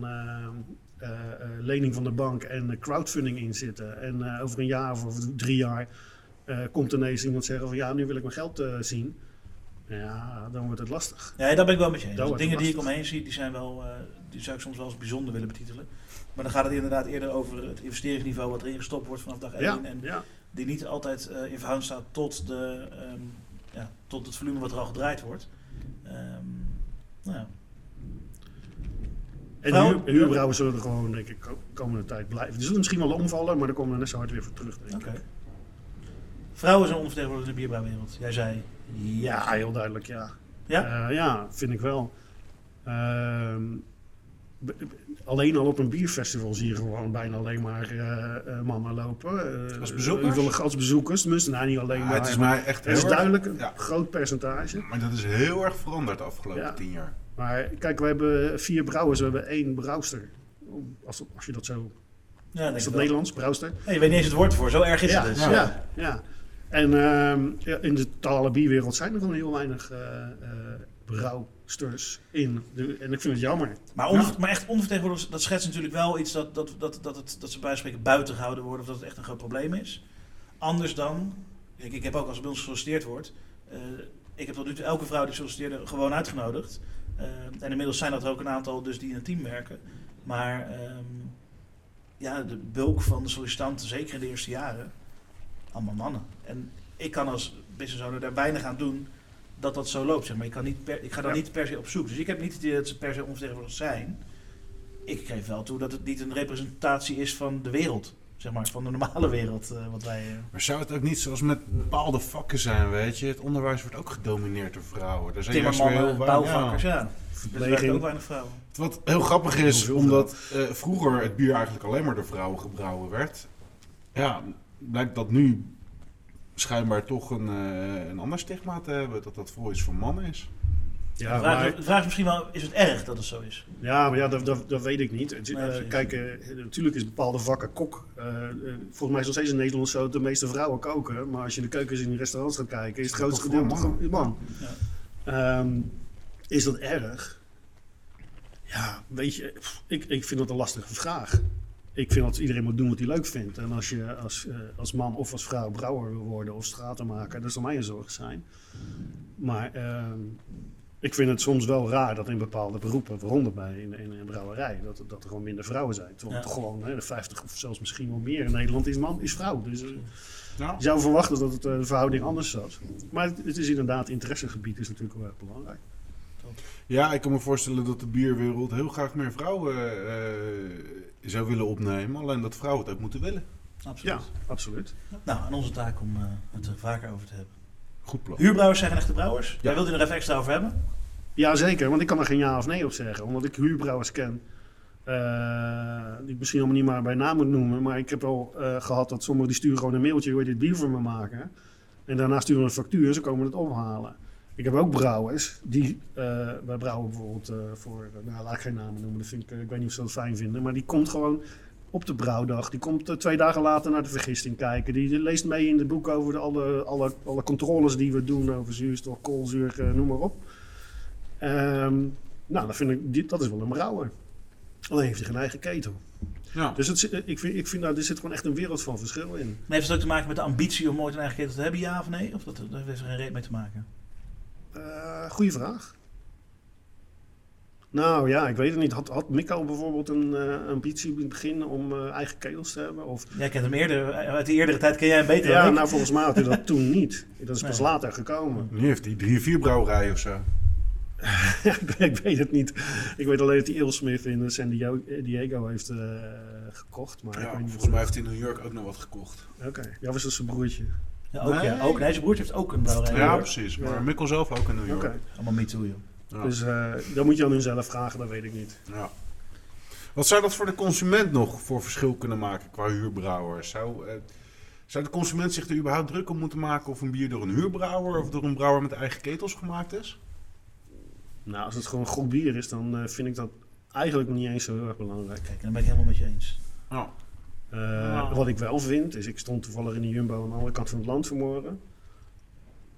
lening van de bank en crowdfunding in zitten. En over een jaar of over drie jaar komt ineens iemand zeggen van ja, nu wil ik mijn geld zien. Ja, dan wordt het lastig. ja, daar ben ik wel met je eens. De dingen die ik omheen zie, die, zijn wel, eh, die zou ik soms wel als bijzonder willen betitelen. Maar dan gaat het inderdaad eerder over het investeringsniveau wat erin gestopt wordt vanaf dag 1. Ja, En ja. die niet altijd eh, in verhouding staat tot, de, ehm, ja, tot het volume wat er al gedraaid wordt. Ehm, nou ja. En Vrouw- huur, huurbrouwers zullen er gewoon, denk ik, de komende tijd blijven. Die zullen misschien wel omvallen, maar dan komen we net zo hard weer voor terug, denk ik. Vrouwen zijn onvertegenwoordigd in de bierbrouwwereld. Jij zei Ja, heel duidelijk, ja. Ja? Eh, ja, vind ik wel. Ehm, alleen al op een bierfestival zie je gewoon bijna alleen maar eh, eh, mannen lopen. Als bezoekers? als bezoekers, tenminste, nou, niet alleen Ja, maar. het is mij echt Er is duidelijk een ja. groot percentage. Maar dat is heel erg veranderd de afgelopen Ja. tien jaar. Maar kijk, we hebben vier brouwers, we hebben één brouwster. Als, als je dat zo... Ja, Is dat. Nederlands, brouwster? Nee, je weet niet eens het woord ervoor. Zo erg is ja, het dus. ja, ja, En ehm, in de totale bierwereld zijn er gewoon heel weinig brouwsters in. De, en ik vind het jammer. Maar, maar echt onvertegenwoordigd, dat schetst natuurlijk wel iets dat, dat, dat, dat, het, dat ze bij wijze van spreken buiten gehouden worden. Of dat het echt een groot probleem is. Anders dan, kijk, ik heb ook als er bij ons gesolliciteerd wordt. eh, ik heb tot nu toe elke vrouw die solliciteerde gewoon uitgenodigd. Eh, en inmiddels zijn dat er ook een aantal dus die in een team werken. Maar ehm, ja, de bulk van de sollicitanten, zeker in de eerste jaren, allemaal mannen. En ik kan als business owner daar weinig aan doen dat dat zo loopt. Zeg maar. ik, kan niet per, ik ga daar Ja. niet per se op zoek. Dus ik heb niet het idee dat ze per se onvertegenwoordigd zijn. Ik geef wel toe dat het niet een representatie is van de wereld. Zeg maar, van de normale wereld. eh, wat wij, eh, Maar zou het ook niet zoals met bepaalde vakken zijn, weet je? Het onderwijs wordt ook gedomineerd door vrouwen. Daar zijn juist weer heel weinig- bouwvakkers, ja. Er werken ook Verpleging. weinig vrouwen. Wat heel grappig is, omdat eh, vroeger het bier eigenlijk alleen maar door vrouwen gebrouwen werd. Ja, blijkt dat nu schijnbaar toch een, eh, een ander stigma te hebben. Dat dat voor iets voor mannen is. Ja, de, vraag, maar, de vraag is misschien wel, is het erg dat het zo is? ja, maar ja, dat, dat, dat weet ik niet. Nee, eh, kijk, eh, natuurlijk is bepaalde vakken kok. volgens mij is het nog steeds in Nederland zo dat de meeste vrouwen koken. Maar als je in de keukens in de restaurants gaat kijken, is het grootste gedeelte man. Ja. Ehm, is dat erg? Ja, weet je, pff, ik, ik vind dat een lastige vraag. Ik vind dat iedereen moet doen wat hij leuk vindt. En als je als, eh, als man of als vrouw brouwer wil worden of stratenmaker, dat zal mij een zorg zijn. Maar ehm, ik vind het soms wel raar dat in bepaalde beroepen, waaronder bij in, in een brouwerij, dat, dat er gewoon minder vrouwen zijn. Terwijl Ja. gewoon hè, de 50 of zelfs misschien wel meer in Nederland is man, is vrouw. Dus eh, je zou verwachten dat het, eh, de verhouding anders zat. Maar het, het is inderdaad, interessegebied is natuurlijk wel erg belangrijk. Ja, ik kan me voorstellen dat de bierwereld heel graag meer vrouwen zou willen opnemen. Alleen dat vrouwen het ook moeten willen. Absoluut. Ja, absoluut. Nou, aan onze taak om eh, het er vaker over te hebben. Goed plan. Huurbrouwers zijn geen echte brouwers. Jij wilt er nog even extra over hebben? Ja, zeker. Want ik kan er geen ja of nee op zeggen. Omdat ik huurbrouwers ken. eh, die ik misschien allemaal niet maar bij naam moet noemen. Maar ik heb al eh, gehad dat sommigen die sturen gewoon een mailtje. Wil je dit bier voor me maken? En daarna sturen we een factuur. Ze komen het ophalen. Ik heb ook brouwers. Die, eh, wij brouwen bijvoorbeeld eh, voor... nou, laat ik geen namen noemen. Dat vind ik, eh, ik weet niet of ze dat fijn vinden. Maar die komt gewoon op de brouwdag. Die komt eh, twee dagen later naar de vergisting kijken. Die leest mee in het boek over de, alle, alle, alle controles die we doen over zuurstof, koolzuur, eh, noem maar op. Ehm, nou, dat, vind ik, dat is wel een brouwer. Alleen heeft hij geen eigen ketel. Ja. Dus het, ik vind, ik vind nou, er zit gewoon echt een wereld van verschil in. Maar heeft het ook te maken met de ambitie om ooit een eigen ketel te hebben, ja of nee? Of dat, dat heeft er geen reet mee te maken? Eh goeie vraag. Nou ja, ik weet het niet. Had, had Mikko bijvoorbeeld een eh, ambitie in het begin om eh, eigen ketels te hebben? Of... Jij kent hem eerder, uit de eerdere tijd ken jij hem beter Ja, dan ik. nou volgens mij had hij dat toen niet. Dat is pas Nee. later gekomen. Nu heeft hij drie, vier brouwerijen of zo. [laughs] Ik, weet- het niet. Ik weet alleen dat hij Eelsmith in San Diego, Diego heeft eh, gekocht. Maar ik Ja, weet niet volgens mij heeft hij in New York ook nog wat gekocht. Oké, ja, was dat zijn broertje? Ja, ook, ja, ook. Nee, zijn broertje heeft ook een brouwerij. Ja, precies. Maar Ja. Mikkel zelf ook in New York. Oké, Allemaal me too, joh. Ja. dus eh dat moet je aan hun zelf vragen, dat weet ik niet. Ja. Wat zou dat voor de consument nog voor verschil kunnen maken qua huurbrouwers? Zou, eh, zou de consument zich er überhaupt druk om moeten maken of een bier door een huurbrouwer of door een brouwer met eigen ketels gemaakt is? Nou, als het gewoon goed bier is, dan eh, vind ik dat eigenlijk niet eens zo heel erg belangrijk. Kijk, en dan ben ik helemaal met je eens. Oh. Eh, Nou. Wat ik wel vind, is ik stond toevallig in de Jumbo aan de andere kant van het land vanmorgen.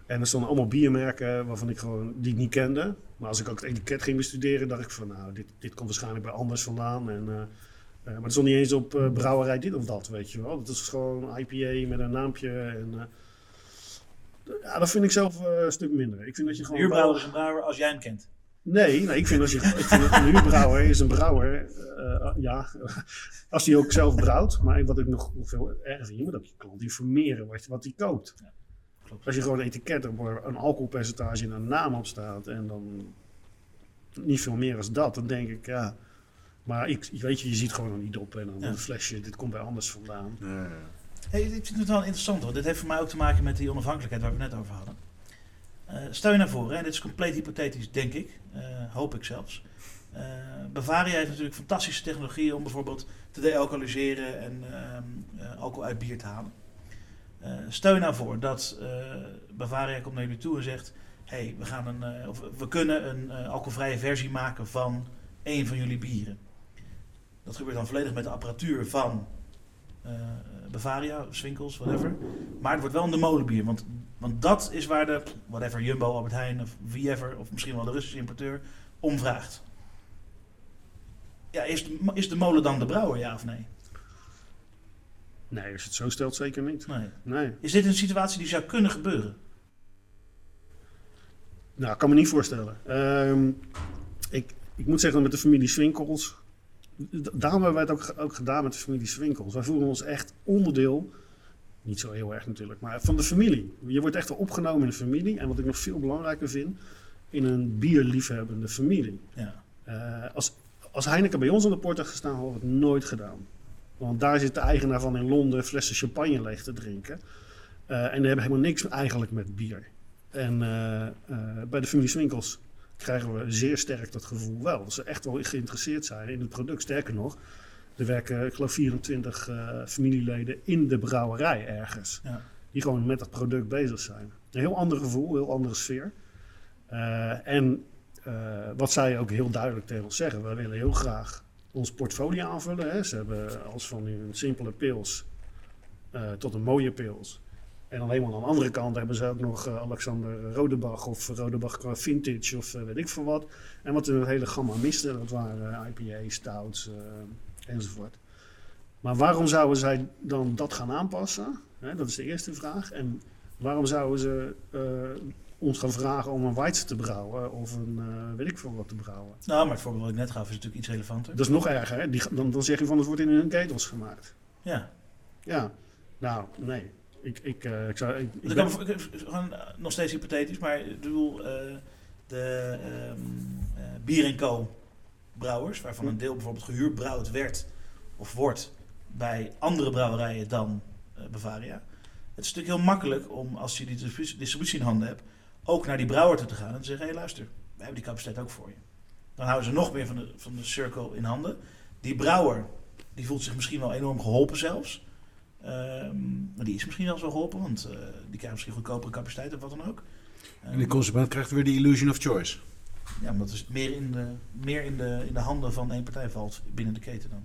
En er stonden allemaal biermerken waarvan ik gewoon, die ik niet kende. Maar als ik ook het etiket ging bestuderen, dacht ik van nou, dit, dit komt waarschijnlijk bij anders vandaan. En, eh, eh, maar het stond niet eens op brouwerij dit of dat, weet je wel. Het is gewoon IPA met een naampje. En, eh, ja, dat vind ik zelf een stuk minder. Ik vind dat je Een gewoon... is een brouwer als jij hem kent. Nee, nee, ik vind als je ik vind dat een huurbrouwer is een brouwer. eh, ja, als hij ook zelf brouwt. Maar wat ik nog veel erger vind, je moet ook je klant informeren wat, wat hij koopt. klopt. Als je gewoon een etiket hebt waar een alcoholpercentage en een naam op staat en dan niet veel meer als dat, dan denk ik ja. Maar ik, weet je, je ziet gewoon aan die dop en dan Ja. een flesje, dit komt bij anders vandaan. Ja, Hey, ik vind het wel interessant hoor. Dit heeft voor mij ook te maken met die onafhankelijkheid waar we het net over hadden. Eh, stel je nou voor, hè, dit is compleet hypothetisch, denk ik. Eh, hoop ik zelfs. Eh, Bavaria heeft natuurlijk fantastische technologieën om bijvoorbeeld te dealcoholiseren en ehm, eh, alcohol uit bier te halen. Eh, stel je nou voor dat Bavaria komt naar jullie toe en zegt: hey, we, gaan een, we kunnen een alcoholvrije versie maken van één van jullie bieren. Dat gebeurt dan volledig met de apparatuur van Bavaria, Swinkels, whatever. Maar het wordt wel een de molenbier. Want, want dat is waar de, whatever, Jumbo, Albert Heijn of wie ever, of misschien wel de Russische importeur, om vraagt. Ja, is de, is de molen dan de brouwer, ja of nee? Nee, als je het zo stelt, zeker niet. nee? Nee. Is dit een situatie die zou kunnen gebeuren? Nou, ik kan me niet voorstellen. Ehm, ik, ik moet zeggen, met de familie Swinkels. Daarom hebben wij het ook, ook gedaan met de familie Swinkels. Wij voelen ons echt onderdeel. Niet zo heel erg natuurlijk, maar van de familie. Je wordt echt wel opgenomen in de familie. En wat ik nog veel belangrijker vind, in een bierliefhebbende familie. Ja. Eh, als, als Heineken bij ons aan de poort had gestaan, hadden we het nooit gedaan. Want daar zit de eigenaar van in Londen flessen champagne leeg te drinken. Eh, en die hebben helemaal niks eigenlijk met bier. En eh, bij de familie Swinkels krijgen we zeer sterk dat gevoel wel. Dat ze echt wel geïnteresseerd zijn in het product. Sterker nog, er werken, ik geloof, 24 eh, familieleden in de brouwerij ergens. Ja. Die gewoon met dat product bezig zijn. Een heel ander gevoel, heel andere sfeer. Eh, en eh, wat zij ook heel duidelijk tegen ons zeggen, we willen heel graag ons portfolio aanvullen. Hè. Ze hebben als van een simpele pils tot een mooie pils. En dan helemaal aan de andere kant hebben ze ook nog Alexander Rodebach of Rodebach qua Vintage of weet ik veel wat. En wat een hele gamma miste, dat waren eh, IPA, stouts enzovoort. Maar waarom zouden zij dan dat gaan aanpassen? Hè, dat is de eerste vraag. En waarom zouden ze eh, ons gaan vragen om een white te brouwen of een eh, weet ik veel wat te brouwen? Nou, maar het voorbeeld wat ik net gaf is natuurlijk iets relevanter. Dat is nog erger. Hè? Die, dan, dan zeg je van het wordt in hun ketels gemaakt. Ja. Ja, nou nee. Ik, ik, eh, ik zou. Ik, ben- gewoon nog steeds hypothetisch, maar ik bedoel, de eh, Bier en Co. brouwers, waarvan een deel bijvoorbeeld gehuurd brouwd werd of wordt bij andere brouwerijen dan eh, Bavaria. Het is natuurlijk heel makkelijk om, als je die distributie, in handen hebt, ook naar die brouwer toe te gaan en te zeggen, hé hey, luister, we hebben die capaciteit ook voor je. Dan houden ze nog meer van de, van de circle in handen. Die brouwer, die voelt zich misschien wel enorm geholpen zelfs. Ehm, maar die is misschien wel zo geholpen, want eh, die krijgt misschien goedkopere capaciteit of wat dan ook. En de consument krijgt weer de illusion of choice. Ja, omdat het meer, in de, meer in, de, in de handen van één partij valt binnen de keten dan.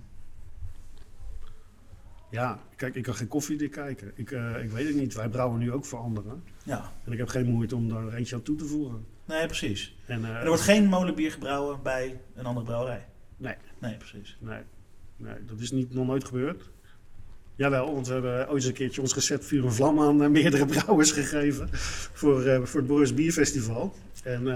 ja, kijk, ik kan geen koffiedik kijken. Ik, eh, ik weet het niet. Wij brouwen nu ook voor anderen. Ja, En ik heb geen moeite om daar eentje aan toe te voegen. nee, precies. En, eh, En er wordt geen molenbier gebrouwen bij een andere brouwerij. Nee. Nee, precies. nee, nee, dat is niet, nog nooit gebeurd. Jawel, want we hebben ooit eens een keertje ons recept Vuur en Vlam aan eh, meerdere [laughs] brouwers gegeven. Voor, voor het Boris Bierfestival. En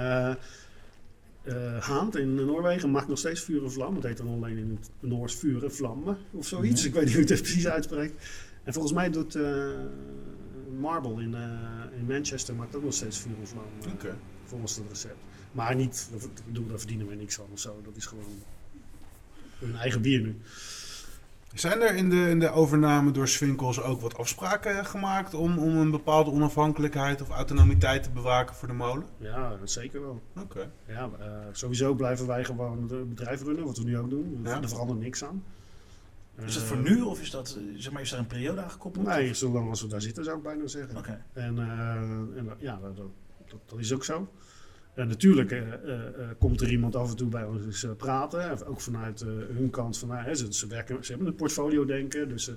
eh eh, Haant in Noorwegen maakt nog steeds Vuur en Vlam. Dat heet dan alleen in het Noors Vuur en Vlammen of zoiets. Mhm. Ik weet niet hoe het precies uitspreekt. En volgens mij doet eh, Marble in, eh, in Manchester maakt ook nog steeds Vuur en Vlam. Oké. volgens het recept. Maar niet, ik bedoel, daar verdienen we niks aan of zo. Dat is gewoon hun eigen bier nu. Zijn er in de, in de overname door Swinkels ook wat afspraken gemaakt om, om een bepaalde onafhankelijkheid of autonomiteit te bewaken voor de molen? Ja, dat zeker wel. Oké. Ja, eh, sowieso blijven wij gewoon het bedrijf runnen, wat we nu ook doen. Ja. Er verandert niks aan. Is dat Eh, voor nu of is, dat, eh, zeg maar, is daar een periode aan gekoppeld? Nee, zolang als we daar zitten zou ik bijna zeggen. Oké. En, eh, en ja, dat, dat, dat is ook zo. En natuurlijk eh, eh, eh, komt er iemand af en toe bij ons eens, eh, praten. Ook vanuit eh, hun kant. Van, nou, hè, ze, ze, werken, ze hebben een portfolio denken. Dus ze,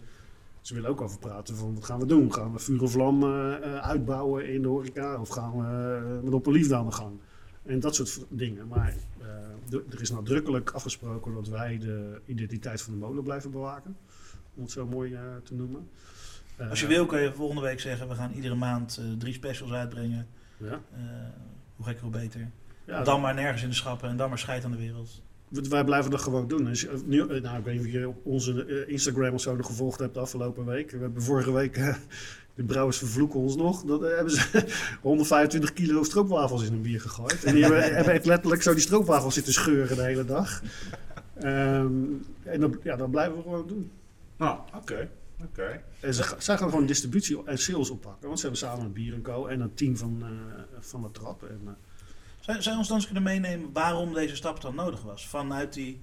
ze willen ook over praten van wat gaan we doen? Gaan we vuur en vlam eh, eh, uitbouwen in de horeca? Of gaan we met op een liefde aan de gang? En dat soort dingen. Maar eh, er is nadrukkelijk afgesproken dat wij de identiteit van de molen blijven bewaken. Om het zo mooi eh, te noemen. Eh, Als je wil kan je volgende week zeggen, we gaan iedere maand eh, drie specials uitbrengen. Ja, Eh, hoe gekker, hoe beter. ja, dan maar nergens in de schappen en dan maar scheid aan de wereld. Wij blijven dat gewoon doen. Dus, nu, eh, nou, ik weet niet of je op onze eh, Instagram of zo nog gevolgd hebt de afgelopen week. We hebben vorige week, eh, de brouwers vervloeken ons nog. Dat hebben ze [laughs] 125 kilo stroopwafels in een bier gegooid. En die hebben, [laughs] hebben echt letterlijk zo die stroopwafels zitten scheuren de hele dag. Ehm, en dat, ja, dat blijven we gewoon doen. Nou, oké. Oké. En ze, zij gaan gewoon distributie en sales oppakken. Want ze hebben samen een bier en co. en een team van, eh, van de trap. En, eh, Zou, zou je ons dan eens kunnen meenemen waarom deze stap dan nodig was? Vanuit die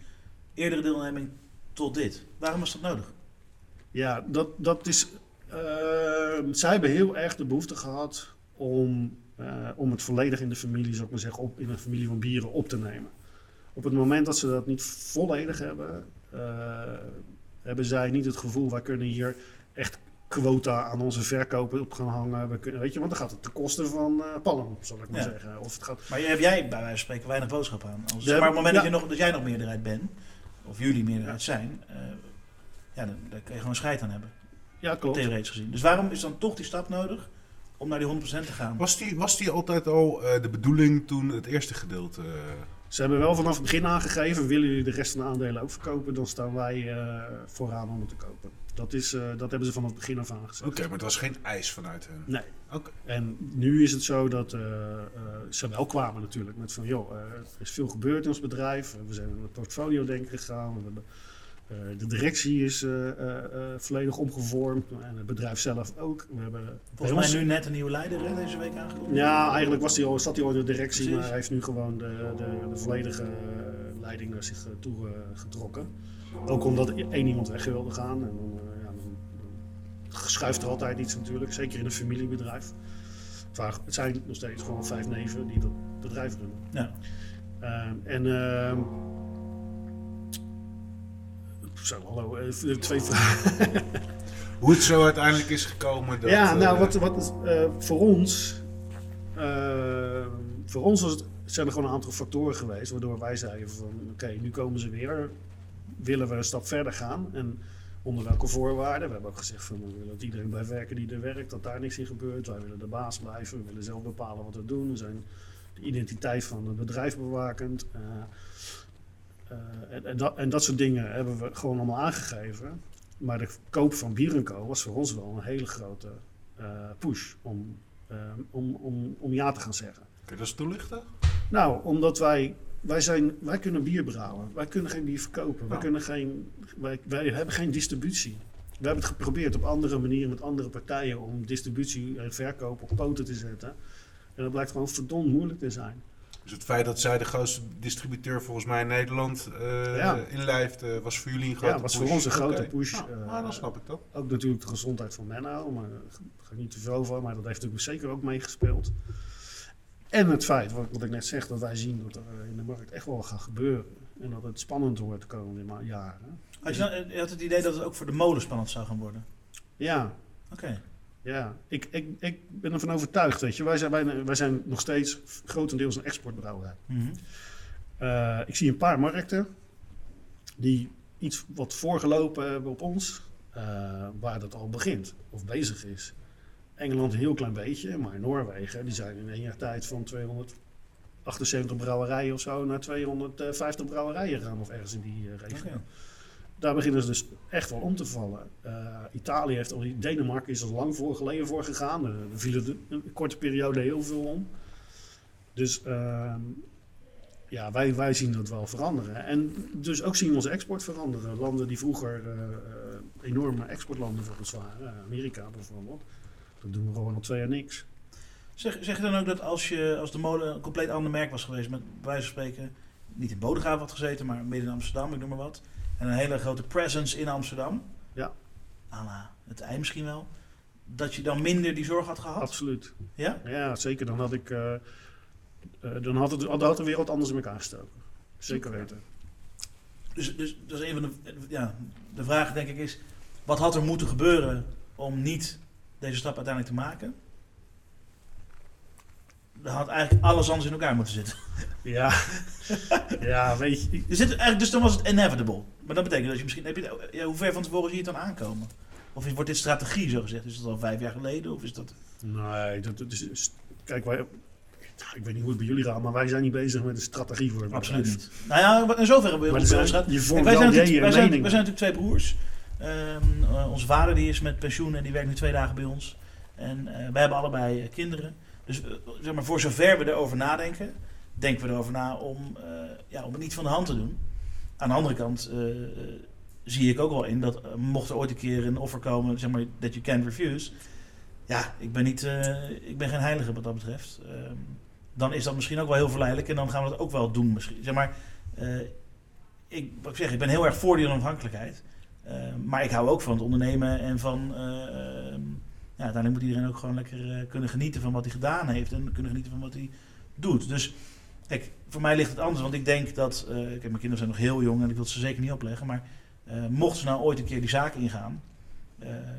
eerdere deelneming tot dit. Waarom was dat nodig? Ja, dat, dat is. eh, zij hebben heel erg de behoefte gehad om, eh, om het volledig in de familie, zou ik maar zeggen, op, in een familie van bieren op te nemen. Op het moment dat ze dat niet volledig hebben, eh, hebben zij niet het gevoel, wij kunnen hier echt quota aan onze verkopen op gaan hangen. We kunnen, weet je, want dan gaat het ten koste van eh Palm, zal ik maar Ja. zeggen. Of het gaat, Maar heb jij bij wijze van spreken weinig boodschap aan? Als, maar op het moment ja. dat, je nog, dat jij nog meerderheid bent, of jullie meerderheid zijn, eh, ja, dan, daar kun je gewoon scheid aan hebben, ja, klopt. theoretisch gezien. Dus waarom is dan toch die stap nodig om naar die 100% te gaan? Was die, was die altijd al eh, de bedoeling toen het eerste gedeelte... Ze hebben wel vanaf het begin aangegeven, willen jullie de rest van de aandelen ook verkopen, dan staan wij eh, vooraan om het te kopen. Dat, is, eh, dat hebben ze vanaf het begin af aan gezegd. Oké, maar het was geen eis vanuit hen. Nee. Oké. En nu is het zo dat eh, ze wel kwamen natuurlijk met van, joh, er is veel gebeurd in ons bedrijf. We zijn het portfolio denken gegaan. We hebben de directie is eh, eh, eh, volledig omgevormd en het bedrijf zelf ook. We hebben Volgens ons- mij nu net een nieuwe leider hè, deze week aangekondigd. Ja, eigenlijk was hij al, zat hij al in de directie, Precies. maar hij heeft nu gewoon de, de, de volledige eh, leiding naar zich eh, toe eh, getrokken. Ook omdat één iemand weg wilde gaan. En dan, eh, ja, dan, schuift er altijd iets natuurlijk, zeker in een familiebedrijf. Het zijn nog steeds gewoon vijf neven die dat bedrijf runnen. Ja. Ehm, en ehm zo, hallo, eh, twee vragen. [laughs] Hoe het zo uiteindelijk is gekomen. Dat, ja, nou, eh, wat, wat eh, voor ons. voor ons was het, zijn er gewoon een aantal factoren geweest. waardoor wij zeiden: van oké, nu komen ze weer. Willen we een stap verder gaan? En onder welke voorwaarden? We hebben ook gezegd: van we willen dat iedereen blijft werken die er werkt, dat daar niks in gebeurt. Wij willen de baas blijven, we willen zelf bepalen wat we doen. We zijn de identiteit van het bedrijf bewakend. Eh, en, en, dat, en dat soort dingen hebben we gewoon allemaal aangegeven. Maar de koop van Bier Co was voor ons wel een hele grote eh, push om, eh, om, om, om ja te gaan zeggen. Kun je dat eens toelichten? Nou, omdat wij, wij, zijn, wij kunnen bier brouwen. Wij kunnen geen bier verkopen. Wij, Oh. kunnen geen, wij, wij hebben geen distributie. We hebben het geprobeerd op andere manieren met andere partijen om distributie en verkoop op poten te zetten. En dat blijkt gewoon verdomd moeilijk te zijn. Dus het feit dat zij de grootste distributeur volgens mij in Nederland eh Ja. inlijft, eh, was voor jullie een grote Ja, was push. voor ons een grote push. Nou, eh, nou, dan snap ik dat. Ook natuurlijk de gezondheid van Menno, maar daar ga ik niet te veel over, maar dat heeft natuurlijk zeker ook meegespeeld. En het feit, wat, wat ik net zeg, dat wij zien dat er eh, in de markt echt wel gaat gebeuren. En dat het spannend wordt de komende jaren. Had je, je had het idee dat het ook voor de molen spannend zou gaan worden. Ja, Oké. Ja. Ik, ik, ik ben ervan overtuigd, weet je. Wij zijn, wij, wij zijn nog steeds grotendeels een exportbrouwerij. Eh, ik zie een paar markten die iets wat voorgelopen hebben op ons, eh, waar dat al begint of bezig is. Engeland een heel klein beetje, maar Noorwegen die zijn in één jaar tijd van 278 brouwerijen of zo naar 250 brouwerijen gaan of ergens in die eh, regio. Oké. Daar beginnen ze dus echt wel om te vallen. Eh, Italië heeft al, Denemarken is er lang voor geleden voor gegaan. Er er vielen een korte periode heel veel om. Dus ehm, ja, wij, wij zien dat wel veranderen. En dus ook zien we onze export veranderen. Landen die vroeger eh, eh, enorme exportlanden voor ons waren, eh, Amerika bijvoorbeeld, dat doen we gewoon al twee jaar niks. Zeg, zeg je dan ook dat als, je, als de molen een compleet ander merk was geweest, met wijze van spreken, niet in Bodegraven had gezeten, maar midden in Amsterdam, ik noem maar wat, en een hele grote presence in Amsterdam, Ja. à la het ei misschien wel, dat je dan minder die zorg had gehad? Absoluut. Ja? Ja, zeker. Dan had ik. eh, eh, dan had, het, had de wereld anders in elkaar gestoken. Zeker weten. Dus, dus dat is een van de, ja, de vraag denk ik is, wat had er moeten gebeuren om niet deze stap uiteindelijk te maken? Dan had eigenlijk alles anders in elkaar moeten zitten. [laughs] Ja, ja weet je. Er zit eigenlijk, dus dan was het inevitable. Maar dat betekent dat je misschien... Heb je, ja, hoe ver van tevoren zie je het dan aankomen? Of wordt dit strategie zo gezegd? Is dat al vijf jaar geleden? Of is dat... Nee, dat, dat is, Kijk, wij. Ik weet niet hoe het bij jullie gaat, maar wij zijn niet bezig met een strategie voor het Absoluut niet. Nou ja, in zoverre hebben we vormt wij, zijn natuurlijk, wij, zijn, meningen. wij zijn natuurlijk twee broers. Ehm, eh, onze vader die is met pensioen en die werkt nu twee dagen bij ons. En eh, wij hebben allebei eh, kinderen. Dus eh, zeg maar, voor zover we erover nadenken, denken we erover na om, eh, ja, om het niet van de hand te doen. Aan de andere kant eh, zie ik ook wel in dat mocht er ooit een keer een offer komen, zeg maar, that you can't refuse. Ja, ik ben, niet, ik ben geen heilige wat dat betreft. Ehm, dan is dat misschien ook wel heel verleidelijk en dan gaan we dat ook wel doen misschien. Zeg maar, ik, ik zeg, ik ben heel erg voor die onafhankelijkheid. Eh, maar ik hou ook van het ondernemen en van... eh, ehm, ja, uiteindelijk moet iedereen ook gewoon lekker eh, kunnen genieten van wat hij gedaan heeft. En kunnen genieten van wat hij doet. Dus kijk, voor mij ligt het anders. Want ik denk dat... eh, kijk, mijn kinderen zijn nog heel jong en ik wil ze zeker niet opleggen. Maar eh mochten ze nou ooit een keer die zaak ingaan...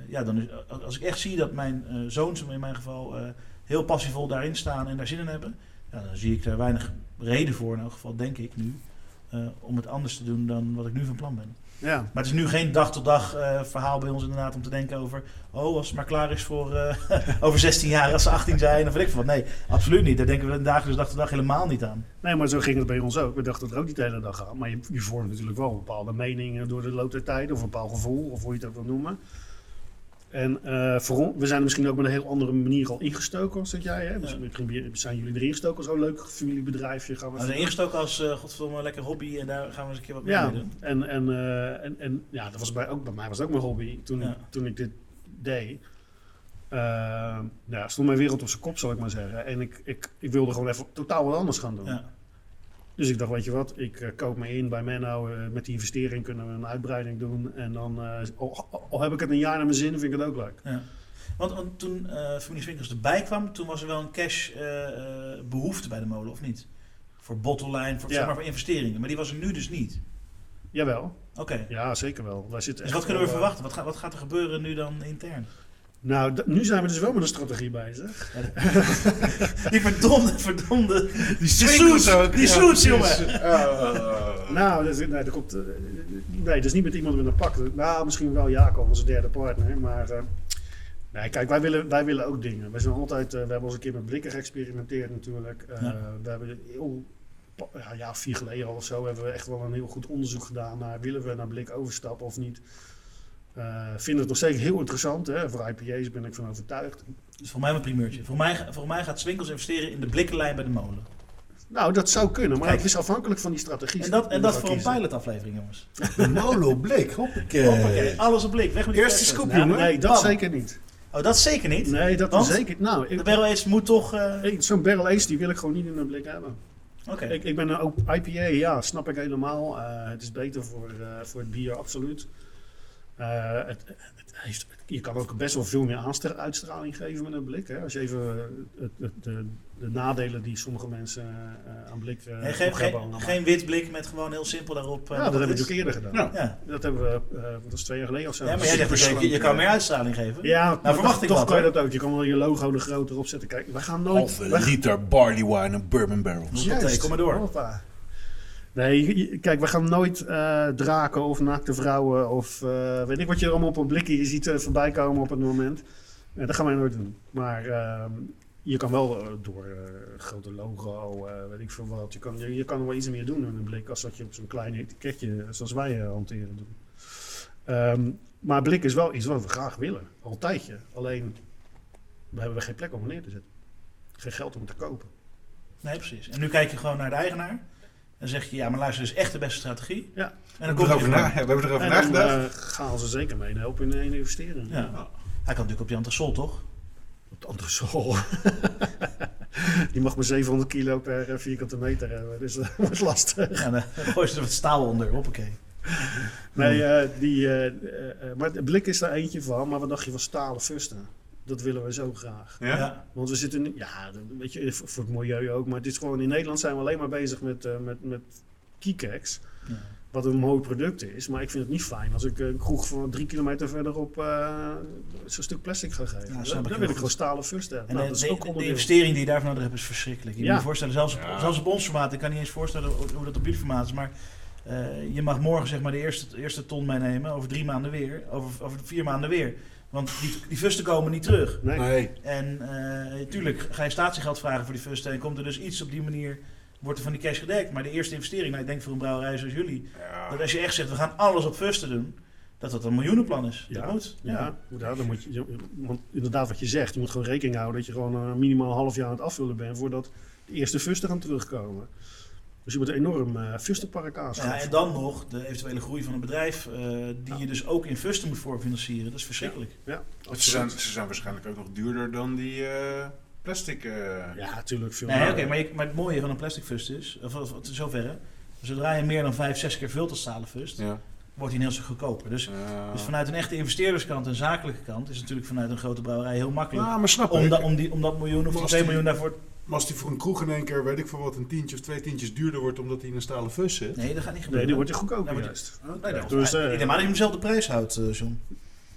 ja, dan als ik echt zie dat mijn zoons in mijn geval heel passievol daarin staan en daar zin in hebben... Ja, dan zie ik daar weinig reden voor, in elk geval denk ik nu... om het anders te doen dan wat ik nu van plan ben. Ja, Maar het is nu geen dag tot dag eh, verhaal bij ons inderdaad om te denken over... oh, als het maar klaar is voor eh, [laughs] over 16 jaar, als ze 18 zijn of weet ik veel wat. Nee, absoluut niet. Daar denken we dagelijks dag tot dag helemaal niet aan. nee, maar zo ging het bij ons ook. We dachten er ook niet de hele dag aan. Maar je, je vormt natuurlijk wel bepaalde meningen door de loop der tijd. Of een bepaald gevoel, of hoe je het ook wil noemen. En eh, voor we zijn er misschien ook met een heel andere manier al ingestoken als dat jij. Hè? Zijn jullie erin gestoken als zo'n leuk familiebedrijfje. Gaan we We zijn ingestoken als, eh godverdomme, lekker hobby en daar gaan we eens een keer wat mee Ja, doen. en, en, eh, en, en ja, dat was bij, ook, bij mij was het ook mijn hobby toen, Ja. toen ik dit deed. Nou, stond mijn wereld op zijn kop, zal ik maar zeggen. En ik, ik, ik wilde gewoon even totaal wat anders gaan doen. Ja. Dus ik dacht, weet je wat, ik eh, koop me in bij Menno. eh, met die investering kunnen we een uitbreiding doen. En dan, eh, al, heb ik het een jaar naar mijn zin, vind ik het ook leuk. Ja. Want, want toen eh Familie Swinkels erbij kwam, toen was er wel een cash eh, eh, behoefte bij de molen, of niet? Voor bottleline, voor, Ja. zeg maar, voor investeringen. Maar die was er nu dus niet. Jawel, Oké. ja, zeker wel. Wij zitten Dus wat kunnen we verwachten? Wat, gaat wat gaat er gebeuren nu dan intern? Nou, nu zijn we dus wel met een strategie bezig. Die [laughs] verdomde, verdomde... Die Swinkels ook. Die Ja, precies. jongen! Oh. Nou, dat, is- nee, dat komt, eh, nee, dat is niet met iemand met een pak. Nou, misschien wel Jacob, onze derde partner. Maar eh, nee, kijk, wij willen, wij willen ook dingen. Wij zijn altijd, eh, we hebben al eens een keer met blikken geëxperimenteerd natuurlijk. Eh, Ja. We hebben heel, ja, vier geleden al of zo, hebben we echt wel een heel goed onderzoek gedaan naar willen we naar blik overstappen of niet. Eh vinden het nog steeds heel interessant. Hè? Voor IPA's ben ik van overtuigd. Dus voor mij een primeurtje. Voor mij, voor mij gaat Swinkels investeren in de blikkenlijn bij de molen. Nou, dat zou kunnen, maar Kijk. het is afhankelijk van die strategie. En dat, en dat voor een kiezen. pilotaflevering, jongens. [laughs] De Molo Blik, hoppakee. Hoppakee, alles op blik. Weg met die Eerste scoop, Nou, jongen. nee, dat Bam. zeker niet. Oh, dat zeker niet? Nee, dat Want? zeker Nou, ik, De Barrel Ace moet toch... eh, Oké. Zo'n barrel ace die wil ik gewoon niet in een blik hebben. Ik, ik ben ook IPA, ja, snap ik helemaal. Eh, het is beter voor, eh, voor het bier, absoluut. Eh, het, het heeft, je kan ook best wel veel meer uitstraling geven met een blik. Hè? Als je even eh, het, het- de, de nadelen die sommige mensen eh, aan blik eh Nee, geen, hebben geen, allemaal. geen wit blik met gewoon heel simpel daarop. Ja, dat hebben we is. natuurlijk eerder gedaan. Ja. Ja. Dat hebben we, eh was het, twee jaar geleden of zo. ja, maar jij zegt je, je kan meer uitstraling geven. Ja, maar verwacht toch, ik toch wat, kan je dat ook. Je kan wel je logo er groter op zetten. Kijk, wij gaan nooit... Halve liter barley wine en bourbon barrels. Hoppatee, kom maar door. Hoppa. Nee, kijk, we gaan nooit eh, draken of naakte vrouwen of eh, weet ik wat je er allemaal op een blikje ziet eh, voorbij komen op het moment. Dat gaan wij nooit doen. Maar ehm, je kan wel door grote logo, weet ik veel wat. Je kan, je, je kan wel iets meer doen in een blik als dat je op zo'n klein etiketje zoals wij hanteren doen. Ehm, maar blik is wel iets wat we graag willen. Altijdje. Alleen, we hebben geen plek om neer te zetten. Geen geld om te kopen. Nee, precies. En nu kijk je gewoon naar de eigenaar. En zeg je, ja, maar luister, dit is echt de beste strategie. Ja. En We dan komt erover na- we hebben erover En dan nagedacht. eh, gaan ze zeker mee helpen in, in investeren. Ja. Hij kan natuurlijk op die antasol, toch? Op de andere sol. [laughs] Die mag maar 700 kilo per eh, vierkante meter hebben. Dus [laughs] dat wordt lastig. Ja, dan gooi je er wat staal onder. Hoppakee. Nee, eh, die, eh, eh, eh, maar de blik is daar eentje van. Maar wat dacht je van stalen fusten? Dat willen we zo graag. Ja? Ja. Want we zitten nu, ja, weet je, voor voor het milieu ook. Maar het is gewoon, in Nederland zijn we alleen maar bezig met, eh met, met keycaks. Ja. Wat een mooi product is. Maar ik vind het niet fijn als ik een kroeg van drie kilometer verderop eh zo'n stuk plastic ga geven. Ja, Dan- wil ik gewoon stalen fusten hebben. En Nou, de, dat is ook de investering die je daarvan nodig hebt is verschrikkelijk. Je Ja. moet je voorstellen, zelfs op, zelfs op ons formaat, ik kan niet eens voorstellen hoe, hoe dat op jullie formaat is, maar eh, je mag morgen zeg maar de eerste, eerste ton meenemen, over drie maanden weer, over, over vier maanden weer. Want die, die fusten komen niet terug. Nee. Nee. En eh tuurlijk ga je statiegeld vragen voor die fusten en komt er dus iets op die manier, wordt er van die cash gedekt. Maar de eerste investering, nou ik denk voor een brouwerij zoals jullie, Ja. dat als je echt zegt we gaan alles op fusten doen, dat dat een miljoenenplan is. Ja, Dat moet. Ja, ja, dan moet je, je- want inderdaad wat je zegt, je moet gewoon rekening houden dat je gewoon eh, minimaal een half jaar aan het afvullen bent voordat de eerste fusten gaan terugkomen. Dus je moet een enorm uh, fustenpark aanschaffen. Ja, en dan nog de eventuele groei van een bedrijf, eh, die je dus ook in fusten moet voorfinancieren. Dat is verschrikkelijk. Ja, Ze zijn, ze zijn waarschijnlijk ook nog duurder dan die eh, plastic. eh, Ja, natuurlijk veel. Nee, meer. oké, maar, je- maar het mooie van een plastic fust is, of, of, tot zoverre, zodra je meer dan 5, 6 keer vult als stalen fust, ja. wordt hij een heel stuk goedkoper. Dus, dus vanuit een echte investeerderskant en zakelijke kant is het natuurlijk vanuit een grote brouwerij heel makkelijk. ja, maar snap om, ik. da- om, die, om dat miljoen of Maar die als 2 die- miljoen daarvoor... Maar als die voor een kroeg in één keer, weet ik voor wat, een tientje of twee tientjes duurder wordt omdat hij in een stalen fus zit. Nee, dat gaat niet Nee, gebeuren. die wordt er goedkoper wordt juist. Nee, dat Dus, is eh, Ik denk maar dat je hem dezelfde prijs houdt, eh, John.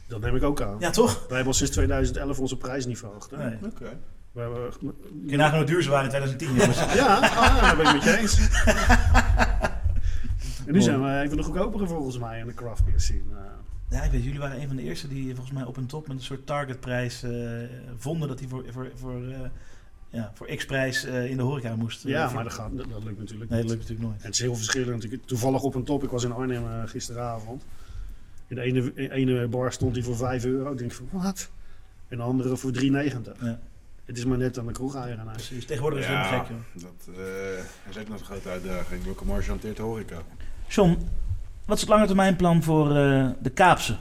Dat neem ik ook aan. Ja, toch? Wij hebben al sinds 2011 onze prijs niet verhoogd. Nee. Oké. We hebben- Kun je nagaan hoe duur ze waren in 2010, jongens. [laughs] ja, ah, dat ben ik met je eens. [laughs] en nu zijn we even de goedkopere volgens mij in de craft beer scene. Eh, Ja, ik weet, jullie waren een van de eerste die volgens mij op een top met een soort targetprijs eh, vonden dat hij voor, voor, voor, eh, ja, voor x-prijs eh, in de horeca moest. ja, Eh, maar dat, gaat, dat, dat lukt natuurlijk Nee, dat lukt natuurlijk nooit. En het is heel verschillend. Ik- Toevallig op een top, ik was in Arnhem eh, gisteravond. In de ene, in de ene bar stond hij voor 5 euro. Ik denk van, wat? En de andere voor 3,90. Ja. Het is maar net aan de kroeg-eigenaar. Precies. Tegenwoordig is het helemaal Ja, gek, joh. dat eh, is ook nog een grote uitdaging. Welke marge hanteert de horeca? John, wat is het lange termijn plan voor eh, de Kaapse?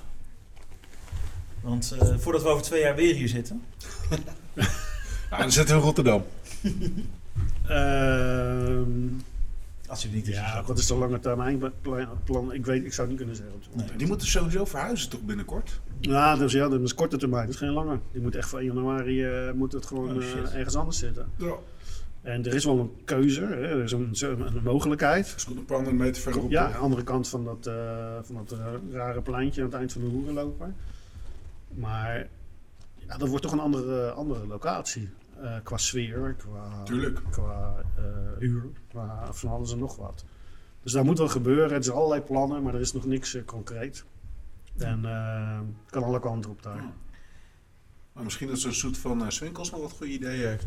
Want eh, voordat we over twee jaar weer hier zitten. [laughs] Nou, dan zitten we in Rotterdam. Ehm, Als u het niet is. ja, wat is de lange termijn plan? Ik, weet, ik zou het niet kunnen zeggen. Die moeten sowieso verhuizen toch binnenkort? Ja, dus ja, dat is korte termijn. Dat is geen lange. Die moet echt voor 1 januari eh, moet het gewoon Oh, eh, ergens anders zitten. Ja. En er is wel een keuze, hè? er is een, een mogelijkheid. Dat is goed een paar honderd meter verderop. Ja, aan de andere kant van dat, eh, van dat rare pleintje aan het eind van de hoerenloper. Maar ja, dat wordt toch een andere, andere locatie. Eh, qua sfeer, qua, Tuurlijk. qua eh, huur, qua van alles en nog wat. Dus daar moet wel gebeuren. Het zijn allerlei plannen, maar er is nog niks eh, concreet. En eh, het kan alle kanten op daar. Maar misschien dat zo'n zoet van uh, Swinkels nog wat goede ideeën heeft.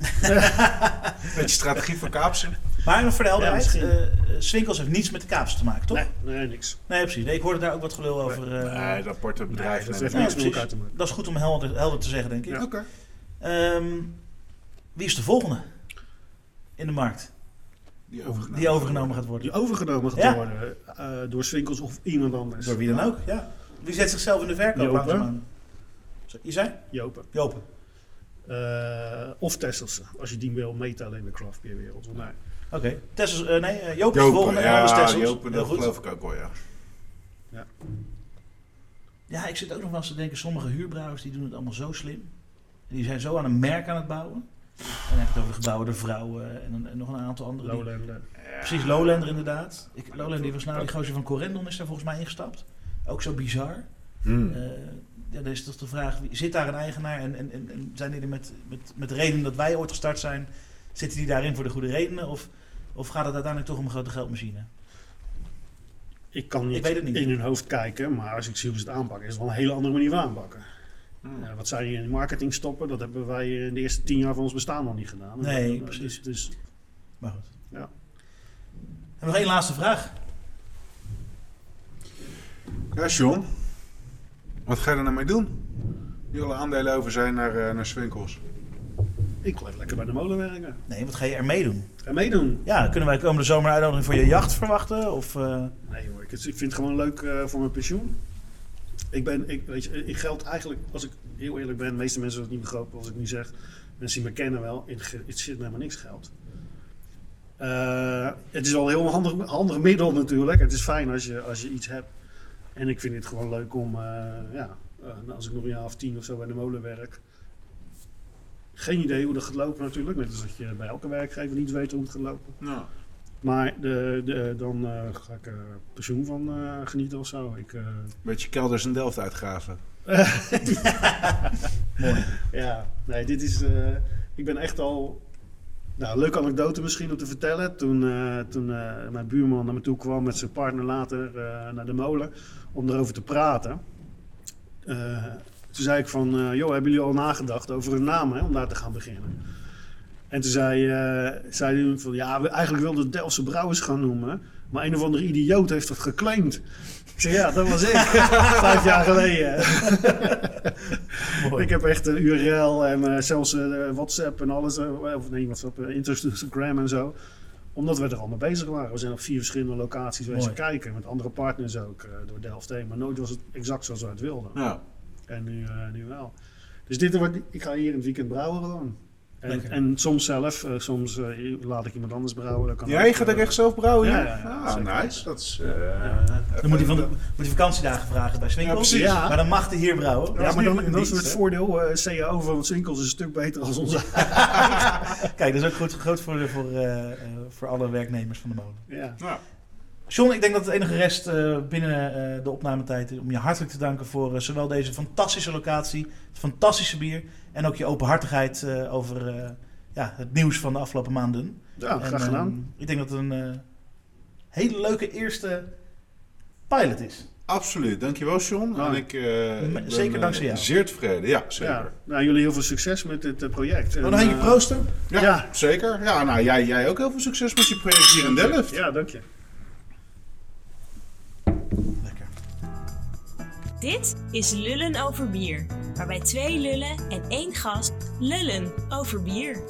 [laughs] Beetje strategie voor Kaapsen. Maar voor de helderheid, Ja, misschien. Swinkels heeft niets met de Kaapse te maken, toch? Nee, nee, niks. Nee, precies. Nee, ik hoorde daar ook wat gelul over. eh, Nee, dat aparte bedrijf. dat heeft ik niks met elkaar te maken. Dat is goed om helder, helder te zeggen, denk ik. Ja. Oké. Ehm, wie is de volgende in de markt Die overgenomen. die overgenomen gaat worden? Die overgenomen gaat Ja. worden eh, door Swinkels of iemand anders. Door wie dan ook, ja. Wie zet zichzelf in de verkoop Jopen. langzaamaan? Zo, Je zei? Jopen. Jopen. Eh, of Tesselse, als je die wil meetellen in de craft beer wereld. Want nee. Oké. Tessels, eh, nee, eh, Joop is de Jopen, volgende. ja, Tessels. Jopen, dat geloof ik ook wel, ja. Ja, ik zit ook nog wel eens te denken, sommige huurbrouwers die doen het allemaal zo slim. Die zijn zo aan een merk aan het bouwen. En dan heb ik het over de gebouwen, de vrouwen en, en nog een aantal andere. die- Lowlander. Precies, Lowlander inderdaad. Ik, Lowlander die was nou, die gozer van Corendon is daar volgens mij ingestapt. Ook zo bizar. Hmm. Eh, ja, dan is toch de vraag, wie- zit daar een eigenaar en, en, en, en zijn die er met, met, met de reden dat wij ooit gestart zijn, zitten die daarin voor de goede redenen? Of, of gaat het uiteindelijk toch om een grote geldmachine? Ik kan niet, Ik weet het niet. in hun hoofd kijken, maar als ik zie hoe ze het aanpakken, is het wel een hele andere manier van aanpakken. Hmm. Ja, wat zij in marketing stoppen, dat hebben wij in de eerste tien jaar van ons bestaan nog niet gedaan. Nee, Dus- precies. Dus, Maar goed. Ja. En nog één laatste vraag. Ja, John. Wat ga je er nou mee doen? Nu alle aandelen over zijn naar, eh, naar Swinkels. ik blijf lekker bij de molen werken. Nee, wat ga je ermee doen? En meedoen. Ja, kunnen wij komende zomer een uitnodiging voor je jacht verwachten? Of, eh, Nee hoor, ik, ik vind het gewoon leuk eh, voor mijn pensioen. Ik ben, ik, weet je, in geld eigenlijk, als ik heel eerlijk ben, de meeste mensen het niet begrijpen als ik nu zeg. Mensen die me kennen wel, het zit me helemaal niks geld. Eh, het is wel een heel handig, middel natuurlijk. Het is fijn als je, als je iets hebt. En ik vind het gewoon leuk om, eh, ja, eh, als ik nog een jaar of tien of zo bij de molen werk. Geen idee hoe dat gaat lopen natuurlijk. Net als dat je bij elke werkgever niet weet hoe het gaat lopen. Maar de, de, dan eh, ga ik er pensioen van eh, genieten of zo. Ik, eh, beetje kelders en Delft uitgraven. [laughs] mooi. ja, nee, dit is. eh, ik ben echt al. Nou, leuke anekdote misschien om te vertellen. Toen, eh, toen eh, mijn buurman naar me toe kwam met zijn partner later eh, naar de molen om erover te praten. Eh, toen zei ik van, eh, joh, hebben jullie al nagedacht over een naam hè, om daar te gaan beginnen? En toen zei, eh zei hij van, ja, we eigenlijk wilden het Delftse Brouwers gaan noemen. Maar een of andere idioot heeft dat geclaimd. Ik zei, ja, dat was ik. [laughs] Vijf jaar geleden. [laughs] Ik heb echt een URL en eh, zelfs eh, WhatsApp en alles. of nee, WhatsApp, Instagram en zo. Omdat we er al mee bezig waren. We zijn op vier verschillende locaties Mooi. kijken. Met andere partners ook eh, door Delft heen. Maar nooit was het exact zoals we het wilden. Ja. En nu, eh, nu wel. Dus dit wordt, ik ga hier in het weekend brouwen gewoon. En, en soms zelf, eh, soms eh, laat ik iemand anders brouwen. Dat kan Ja, je gaat eh, ook echt zelf brouwen Ja, hier? ja, ja, ah, zeker. nice. Dat is... eh, Dan moet hij, van de, moet hij vakantiedagen vragen bij Swinkels. Ja, precies. Ja. Maar dan mag hij hier brouwen. Ja, maar dan, nu dat is het voordeel. eh CAO van Swinkels is een stuk beter als onze. [laughs] Kijk, dat is ook goed, groot voordeel voor, eh, eh, voor alle werknemers van de molen. ja. John, ik denk dat het enige rest eh, binnen eh, de opnametijd is om je hartelijk te danken voor eh, zowel deze fantastische locatie, het fantastische bier en ook je openhartigheid eh, over eh, ja, het nieuws van de afgelopen maanden. ja, En, graag gedaan. ehm, ik denk dat het een eh, hele leuke eerste pilot is. absoluut. Dankjewel, John. Ja. En ik, eh, ben, zeker eh, dankzij jou. Zeer tevreden. Ja, zeker. Ja, nou, jullie heel veel succes met dit project. En, eh, proosten. Ja, Ja. zeker. Ja, nou, jij, jij ook heel veel succes met je project hier in Delft. Ja, dank je. Dit is Lullen over Bier, waarbij twee lullen en één gast lullen over bier.